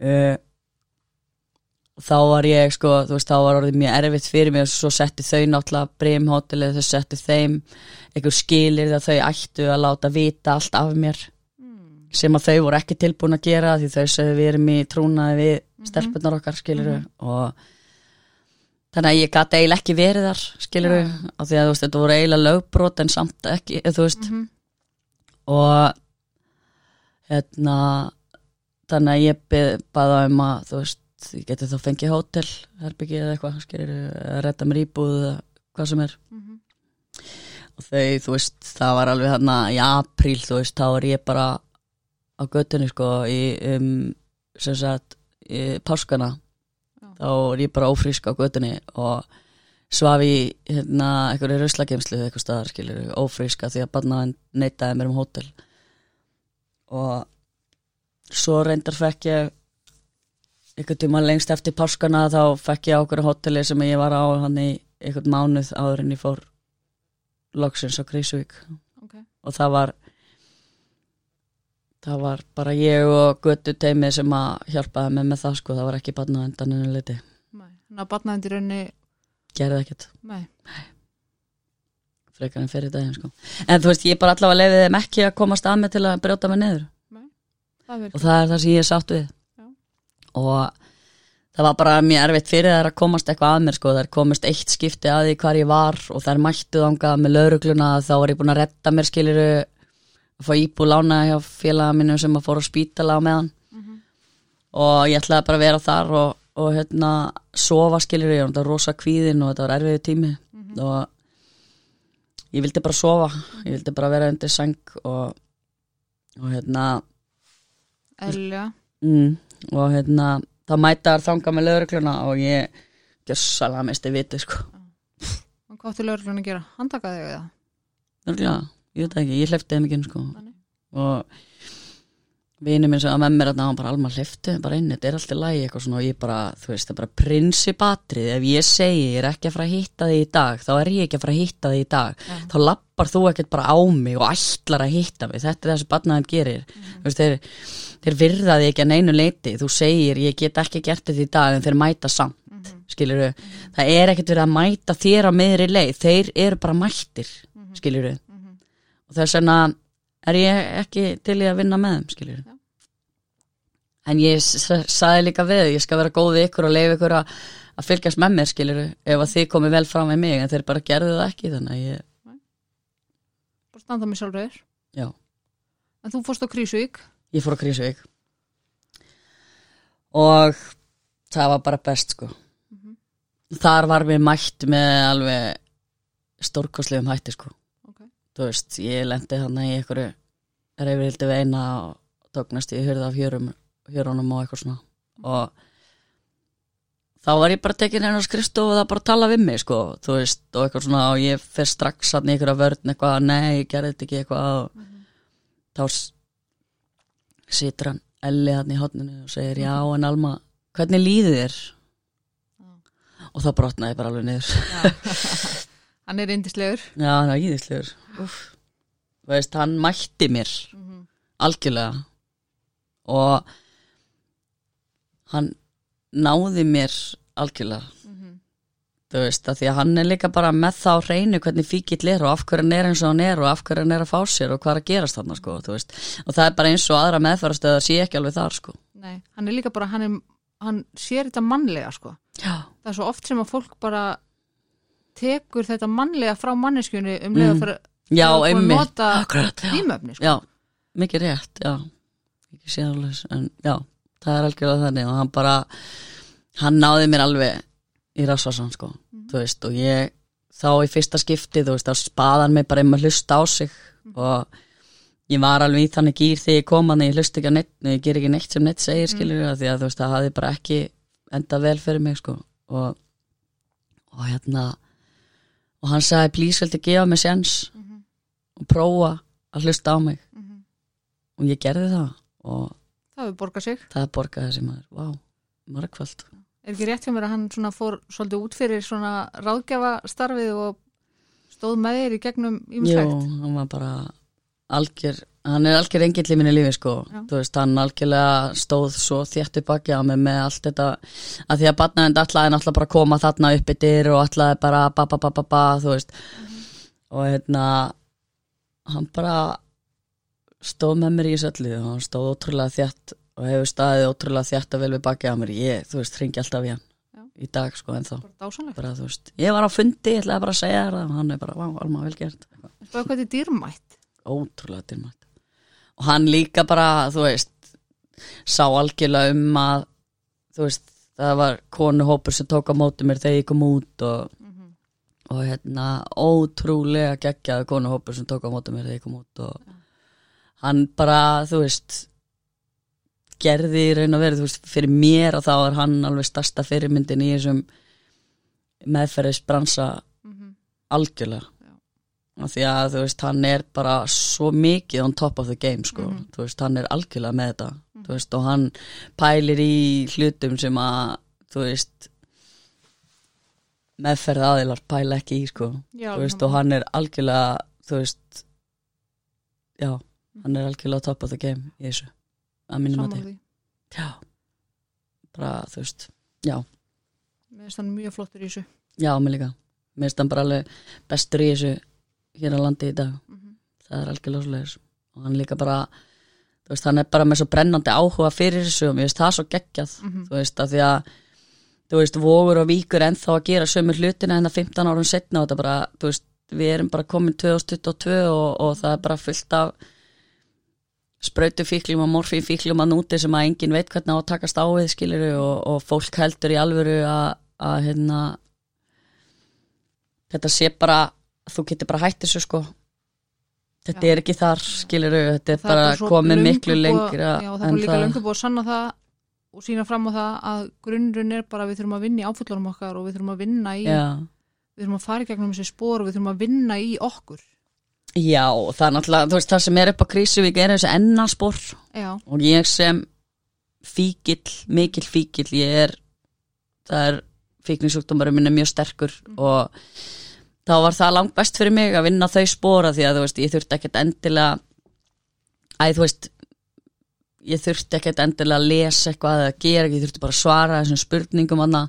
uh, þá var ég sko, þú veist, þá var orðið mjög erfitt fyrir mig og svo setti þau náttúrulega brimhótelið, þau setti þeim einhver skilir þegar þau ættu að láta vita allt af mér Mm. sem að þau voru ekki tilbúin að gera því þau sögðu við erum í trúnaði við stelpunar okkar skiluru og þannig að ég gæti eiginlega ekki verið þar skiluru Já. af því að þú veist þetta voru eiginlega lögbrot en samt ekki, þú veist Mhm. og hérna þannig að ég baða um að þú veist, ég geti þá fengið hótel herbyggi eða eitthvað, skiluru að redda mér íbúð eða hvað sem er Mhm. og þau, þú veist, það var alveg þarna í apríl, þú veist, þá er ég bara á göttunni, sko í, um, sem sagt í páskana Já. þá er ég bara ófrísk á göttunni og svaf í hérna, einhverju ruslakemslu eitthvað staðar, skilur, ófríska því að barna neitaði mér um hótel og svo reyndar fekk ég einhvern tíma lengst eftir páskana þá fekk ég á okkur hóteli sem ég var á hann í einhvern mánuð áður en ég fór loksins á Krísuvík Ok. og það var það var bara ég og göttu teimið sem að hjálpaði mig með það sko, það var ekki barna endaninu liti. Nei. Þannig að batnaðandi raunni gerði ekkert, Nei, frekar en fyrir daginn sko. en þú veist, ég bara allavega leiði þeim ekki að komast að mig til að brjóta mig niður það er og það er það sem ég er sátt við. Já. og það var bara mjög erfitt fyrir þær að komast eitthvað að mér sko, þær komist eitt skipti að því hvar ég var og þær mættu þangað með laurugluna þá var ég búin að redda mér skiliru að fá íbú lána hjá félaga mínum sem að fóra á spítala á meðan. Mhm. og ég ætlaði bara að vera þar og, og hérna sofa skiliru, ég var þetta rosa kvíðin og þetta var erfiðu tími. Mhm. og ég vildi bara sofa. Ég vildi bara vera undir sang og, og hérna eðlilega mm, og hérna þá mæta þar þanga með lögregluna og ég gjössalega misti viti sko. Og hvað áttu lögreglun að gera? Handtaka þig við það? Örgulega, ég veit það ekki, ég hleyfti þeim ekki inn, sko. Nei. og vinur minn sem að með mér að hann bara alma hleyfti bara inn, þetta er alltaf lægi eitthvað svona og ég bara, þú veist, það er bara prinsipatrið ef ég segi ég er ekki að fara að hitta þig í dag þá er ég ekki að fara að hitta þig í dag. Já. þá lappar þú ekkert bara á mig og ætlar að hitta mig, þetta er það sem barnaðin gerir. Þú veist, þeir, þeir virða þig ekki að neinu leiti, þú segir ég get ekki gert þetta í dag en þeir mæta samt skilur það er ekkert verið að mæta þér á meðri leið, þeir eru bara mættir skilur og þess vegna er ég ekki til í að vinna með þeim skilur en ég s- sagði líka við ég skal vera góð við ykkur og leifa ykkur að, að fylgjast með mér skilur ef að þið komið vel fram með mig. En þeir bara gerðu það ekki þannig að ég, bara standa með sjálfur? Já, en þú fórst á Krísuvík ég fór á Krísuvík og það var bara best sko. Þar var mér mætt með alveg stórkostlegum hætti sko. Ok. þú veist, ég lendi þarna í einhverju reyfrildi við eina og tóknast ég hörði af hjörum, hjörunum og eitthvað svona. Og þá var ég bara tekin einu skrifstofu og það bara tala við mig sko, þú veist, og eitthvað svona og ég fer strax hann í einhverja vörn eitthvað, nei, ég gerði þetta ekki eitthvað og þá s- situr hann Elli hann í hotninu og segir, já, en Alma hvernig líður þér? og þá brotnaði bara alveg niður. <laughs> Hann er indislegur Já, hann er íðislegur Þú veist, hann mætti mér. Algjörlega. Og hann náði mér algjörlega þú veist, að því að hann er líka bara með það á hreinu hvernig fíkill er og af hverju hann er eins og hann er og af hverju hann er að fá sér og hvað er að gerast þarna sko, þú veist, og það er bara eins og aðra meðfærastöð að sé ekki alveg þar sko Nei, hann er líka bara, hann, er, hann sér þetta mannlega sko. Já, það er svo oft sem að fólk bara tekur þetta mannlega frá manneskjunni um leið Mm. fyrir já, að nota tímöfni sko. Já, mikið rétt, já ekki sé alveg, en já það er algjörlega þannig og hann bara hann náði mér alveg í rasvarsan sko, þú veist, og ég þá í fyrsta skipti, þú veist, þá spaðan mig bara um að hlusta á sig og ég var alveg í þannig gýr þegar ég kom hann ég hlusta ekki að neitt, ég ger ekki neitt sem neitt segir skilur mm. því að þú veist, það hafði bara ekki enda vel fyrir mig sko og, og hérna og hann sagði, please, viltu gefa mig séns og prófa að hlusta á mig. Og ég gerði það og það hefur borgað sig. Það borgaði þessi maður, vá, margfald er ekki rétt hjá mér að hann fór svolítið út fyrir svona ráðgjafa starfið og stóð með þér í gegnum Jú, ímislegt hann var bara algjör, hann er algjör engill í minni lífi sko, Já. þú veist, hann algjörlega stóð svo þétt upp baki á mig með allt þetta, að því að batnaðend ætlaði náttúrulega bara að koma þarna upp yfir og ætlaði bara ba ba ba ba ba, þú veist. Og hérna hann bara stóð með mér í þessu öllu og hann stóð ótrúlega þétt og hefur staðið ótrúlega og vel við baki á mér. Ég, þú veist, hringi alltaf í hann Já. í dag sko þú veist, ég var á fundi, ég ætlaði bara að segja það og hann er bara, vá, alma vel gert. Eitthvað spöðu hvað þetta er dýrmætt? Ótrúlega dýrmætt. Og hann líka bara, þú veist sá algjörlega um að þú veist, það var konuhópur sem tók á móti mér þegar ég kom út og, og hérna ótrúlega geggjaði konuhópur sem tók á móti mér þegar ég kom út og hann bara, þú veist gerði í raun og verið, þú veist, fyrir mér og þá er hann alveg stærsta fyrirmyndin í þessum meðferðisbransa algjörlega. Af því að þú veist hann er bara svo mikið on top of the game sko, þú veist hann er algjörlega með þetta. Þú veist og hann pælir í hlutum sem að þú veist meðferð aðilar pæla ekki í sko. Já, þú veist og hann er algjörlega þú veist já, hann er algjörlega top of the game í þessu, að mínum að því. Já, bara þú veist já, mér finnst hann mjög flottur í þessu. Já, mér líka. Mér finnst hann bara alveg bestur í þessu hér á landi í dag. Það er algjörlega svoleiðis. Og hann líka bara veist, hann er bara með svo brennandi áhuga fyrir þessu og mér finnst það svo geggjað þú veist, að því að þú veist, vogur og víkur ennþá að gera sömu hlutina en það 15 árum setna og þetta bara, þú veist, við erum bara komin 2022 og, og það er bara fullt af sprautu fíklum og morfín fíklum að núti sem að enginn veit hvernig á að takast á við skiluru og, og fólk heldur í alvöru að, hérna þetta sé bara þú getur bara hætt þessu sko. Þetta Já. er ekki þar skilur þetta er Það er bara svo komið miklu lengra Já, það er líka löngu búið að sanna það og sína fram á það að grunnurinn er bara við þurfum að vinna í áfullunum okkar og við þurfum að vinna í já, við þurfum að fara í gegnum þessi spór og við þurfum að vinna í okkur já, það er náttúrulega þú veist það sem er upp á Krísuvík er þessi ennaspor Já, og ég sem fíkil, mikil fíkil ég er það er fíkningsjúkdómarum minn er mjög sterkur og þá var það langt best fyrir mig að vinna þau spora því að þú veist, ég þurfti ekkert endilega æ, þú veist ég þurfti ekkert endilega að lesa eitthvað eða gera, ég þurfti bara að svara þessum spurningum hana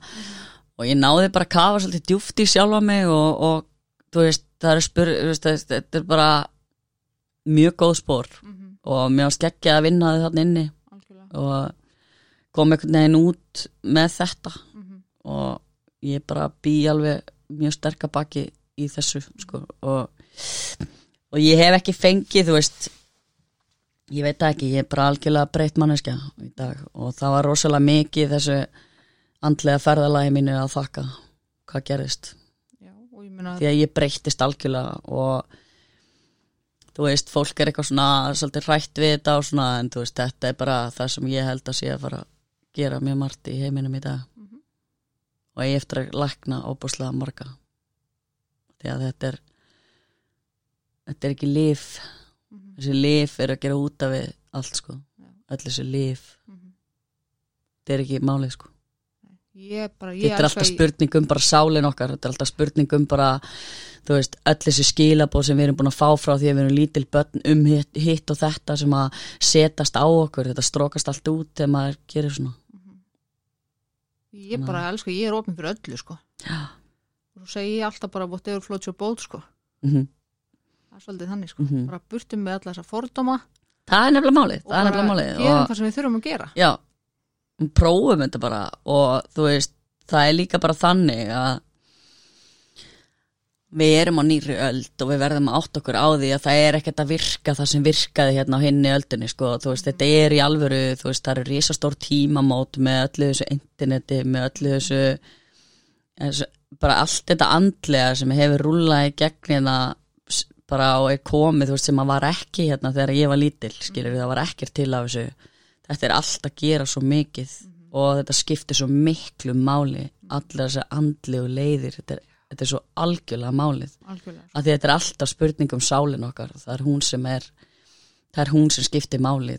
og ég náði bara að kafa svolítið djúft í sjálfa mig og, og þú veist, það er veist, það- þetta er bara mjög góð spór mm og mér var skeggja að vinna þau þarna inni. Algjörlega. Og kom einhvern veginn út með þetta. Mm og ég bara bý alveg mjög sterka baki í þessu sko. og, og ég hef ekki fengið þú veist ég veit ekki, ég er bara algjörlega breytt manneskja í dag. Og það var rosalega mikið þessu andlega ferðalagi mínu að þakka hvað gerðist Meina því að ég breyttist algjörlega og þú veist, fólk er eitthvað svona svolítið hrætt við þetta og svona en þú veist, þetta er bara það sem ég held að sé að fara að gera mjög margt í heiminum í dag. Mhm. og ég eftir að lækna óbúslega marga. Því að þetta er þetta er ekki líf Mhm. þessi líf er að gera út af allt sko, öll þessi líf Mhm. þetta er ekki málið sko bara, ég þetta er alltaf spurning um bara sálin okkar þetta er alltaf spurning um bara þú veist, öll þessi skilabóð sem við erum búin að fá frá því að við erum lítil börn um hitt, hitt og þetta sem að setast á okkur, þetta strókast allt út þegar maður gerir svona. Ég bara elska, ég er opinn fyrir öllu sko. Já. og svo segi ég alltaf bara whatever floats your boat sko. Mm það er svolítið þannig sko, Mhm. bara burtum með alla þessa fordóma það er nefnilega málið, og er bara málið gerum og, það sem við þurfum að gera. Já, prófum þetta bara og þú veist, það er líka bara þannig að við erum á nýri öld og við verðum að átt okkur á því að það er ekkert að virka það sem virkaði hérna á hinni öldinni sko, þú veist, þetta er í alvöru þú veist, það eru risastór tímamót með öllu þessu interneti, með öllu þessu, þessu bara allt þetta andlega sem hefur rúlað í gegn hérna bara og er komið, þú veist, sem að var ekki hérna þegar ég var lítil, skilur, það var ekkert til af þessu, þetta er allt að gera svo mikið og þetta skiptir svo miklu máli, allir þessi andlegu leiðir, þetta er, þetta er svo algjörlega málið, algjörlega, að þetta er alltaf spurning um sálin okkar, það er hún sem er það er hún sem skiptir máli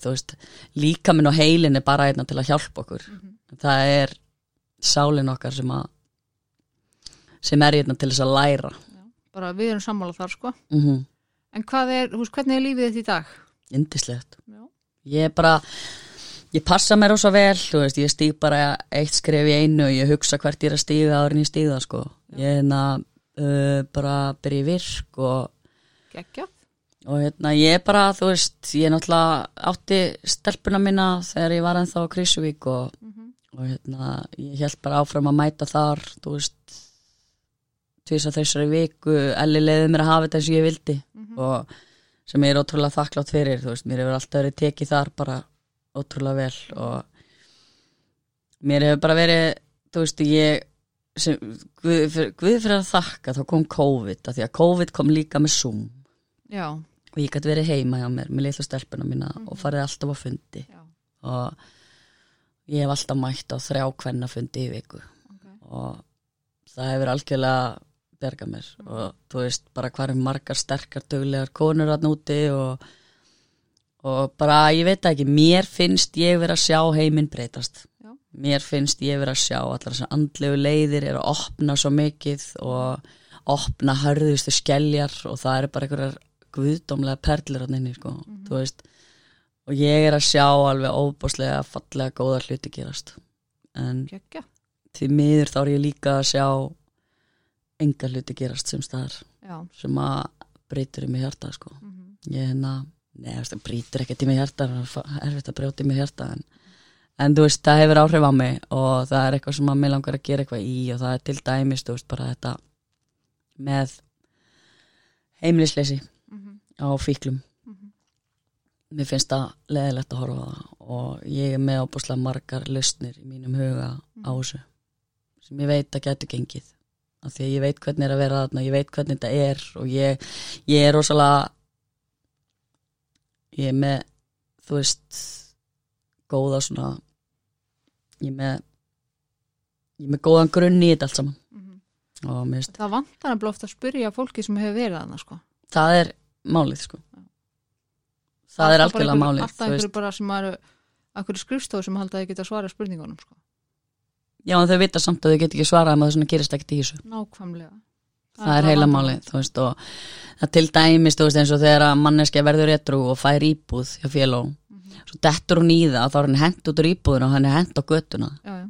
líka minn og heilin er bara einna til að hjálpa okkur. Það er sálin okkar sem að sem er einna til þess að læra. Bara við erum sammála þar sko. Mm -hmm. en hvað er, veist, hvernig er lífið þetta í dag? indislegt Já, ég er bara ég passa mér ósvað vel, þú veist, ég stíg bara eitt skref í einu og ég hugsa hvert ég er að stíga áður en ég stíga sko. Ég er hérna uh, bara byrja í virk og geggjað. og hérna ég er bara, þú veist ég náttúrulega átti stelpuna mína þegar ég var ennþá á Krísuvík og, og hérna ég held bara áfram að mæta þar þú veist tvisa þessari viku, elli leiði mér að hafa þetta eins og ég vildi og sem ég er ótrúlega þakklátt fyrir þú veist, mér hefur alltaf verið tekið þar bara ótrúlega vel og mér hefur bara verið þú veist, ég sem, guð, fyrir, guð fyrir að þakka þá kom COVID, af því að COVID kom líka með Zoom. Já, og ég gæti verið heima hjá mér með litla stelpuna mína og farið alltaf á fundi. Já, og ég hef alltaf mætt á þrjá kvenna fundi í viku. Ok. Og það hefur algjörlega bergað mér. Og þú veist bara hvað er margar sterkar duglegar konur að núti og, og bara ég veit ekki, mér finnst ég vera að sjá heiminn breytast. Já. mér finnst ég vera að sjá allar þessar andlegu leiðir er að opna svo mikið og opna hörðustu skelljar og það eru bara einhverjar guðdómlega perlur hann inni sko, þú veist og ég er að sjá alveg óbúslega fallega góða hluti gerast. En Geggjað, því miður þá er ég líka að sjá enga hluti gerast sem staðar já. sem að breytur í mig hjarta sko. mhm, ég hérna, neða, það breytur ekkert í mig hjarta er erfitt að brjóta í mig hjarta en, en þú veist, það hefur áhrif á mig og það er eitthvað sem að mig langar að gera eitthvað í og það er til dæmis, þú veist, bara þetta með heimilisleysi mhm, á fíklum. Mhm. mér finnst það leðilegt að horfa það og ég er með ábúslega margar lausnir í mínum huga á þessu sem ég veit að getur gengið. Af því að ég veit hvernig er að vera þarna ég veit hvernig þetta er og ég, ég er rosalega ég er með þú veist góða svona ég er með ég er með góðan grunn í þetta allt saman Mhm. og mér finnst Það vantar nefnilega oft að spyrja fólki sem hefur verið að það sko. það er málið sko það er algjörlega málið Alltaf veist. einhverju bara sem eru einhverju skrifstofu sem halda að þið geta svara spurningunum sko. já en þau vita samt að þau get ekki svarað með það svona gerist ekkert í þessu Nákvæmlega það er heila málið þú veist og það til dæmis þú veist eins og þegar að manneskja verður etru og fær íbúð hjá féló Mhm. svo dettur hún í það og þá er hann hent út úr íbúðuna og hann er hent á götuna Já, já.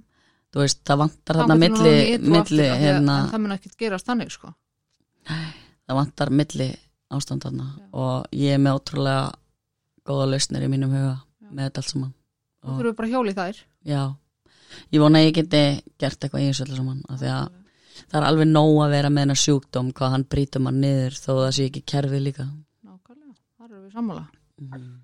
þú veist það vantar þarna milli, aftur, milli af því að- hérna, En það mun ekkert gerast þannig sko. það vantar milli ástand þarna Já. og ég er með ótrúlega góða lausnir í mínum huga með þetta allt saman Þú og, þurfum bara hjóli þær já, ég vona að ég geti gert eitthvað í þessu allir saman af því að það er alveg nóg að vera með hennar sjúkdóm hvað hann brýtur mann niður þó það sé ekki kerfið líka Nákvæmlega, þar erum við sammála mm.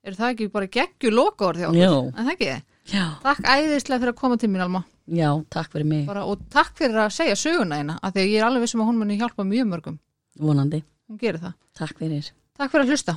Er það ekki bara geggju lokaður okkur? Jú. En það ekki? já, Takk æðislega fyrir að koma til mín Alma já, takk fyrir mig bara, og takk fyrir að segja söguna eina af því að ég er alveg vissum að hún muni hjálpa mjög mörgum vonandi, hún gerir það. takk fyrir Takk fyrir að hlusta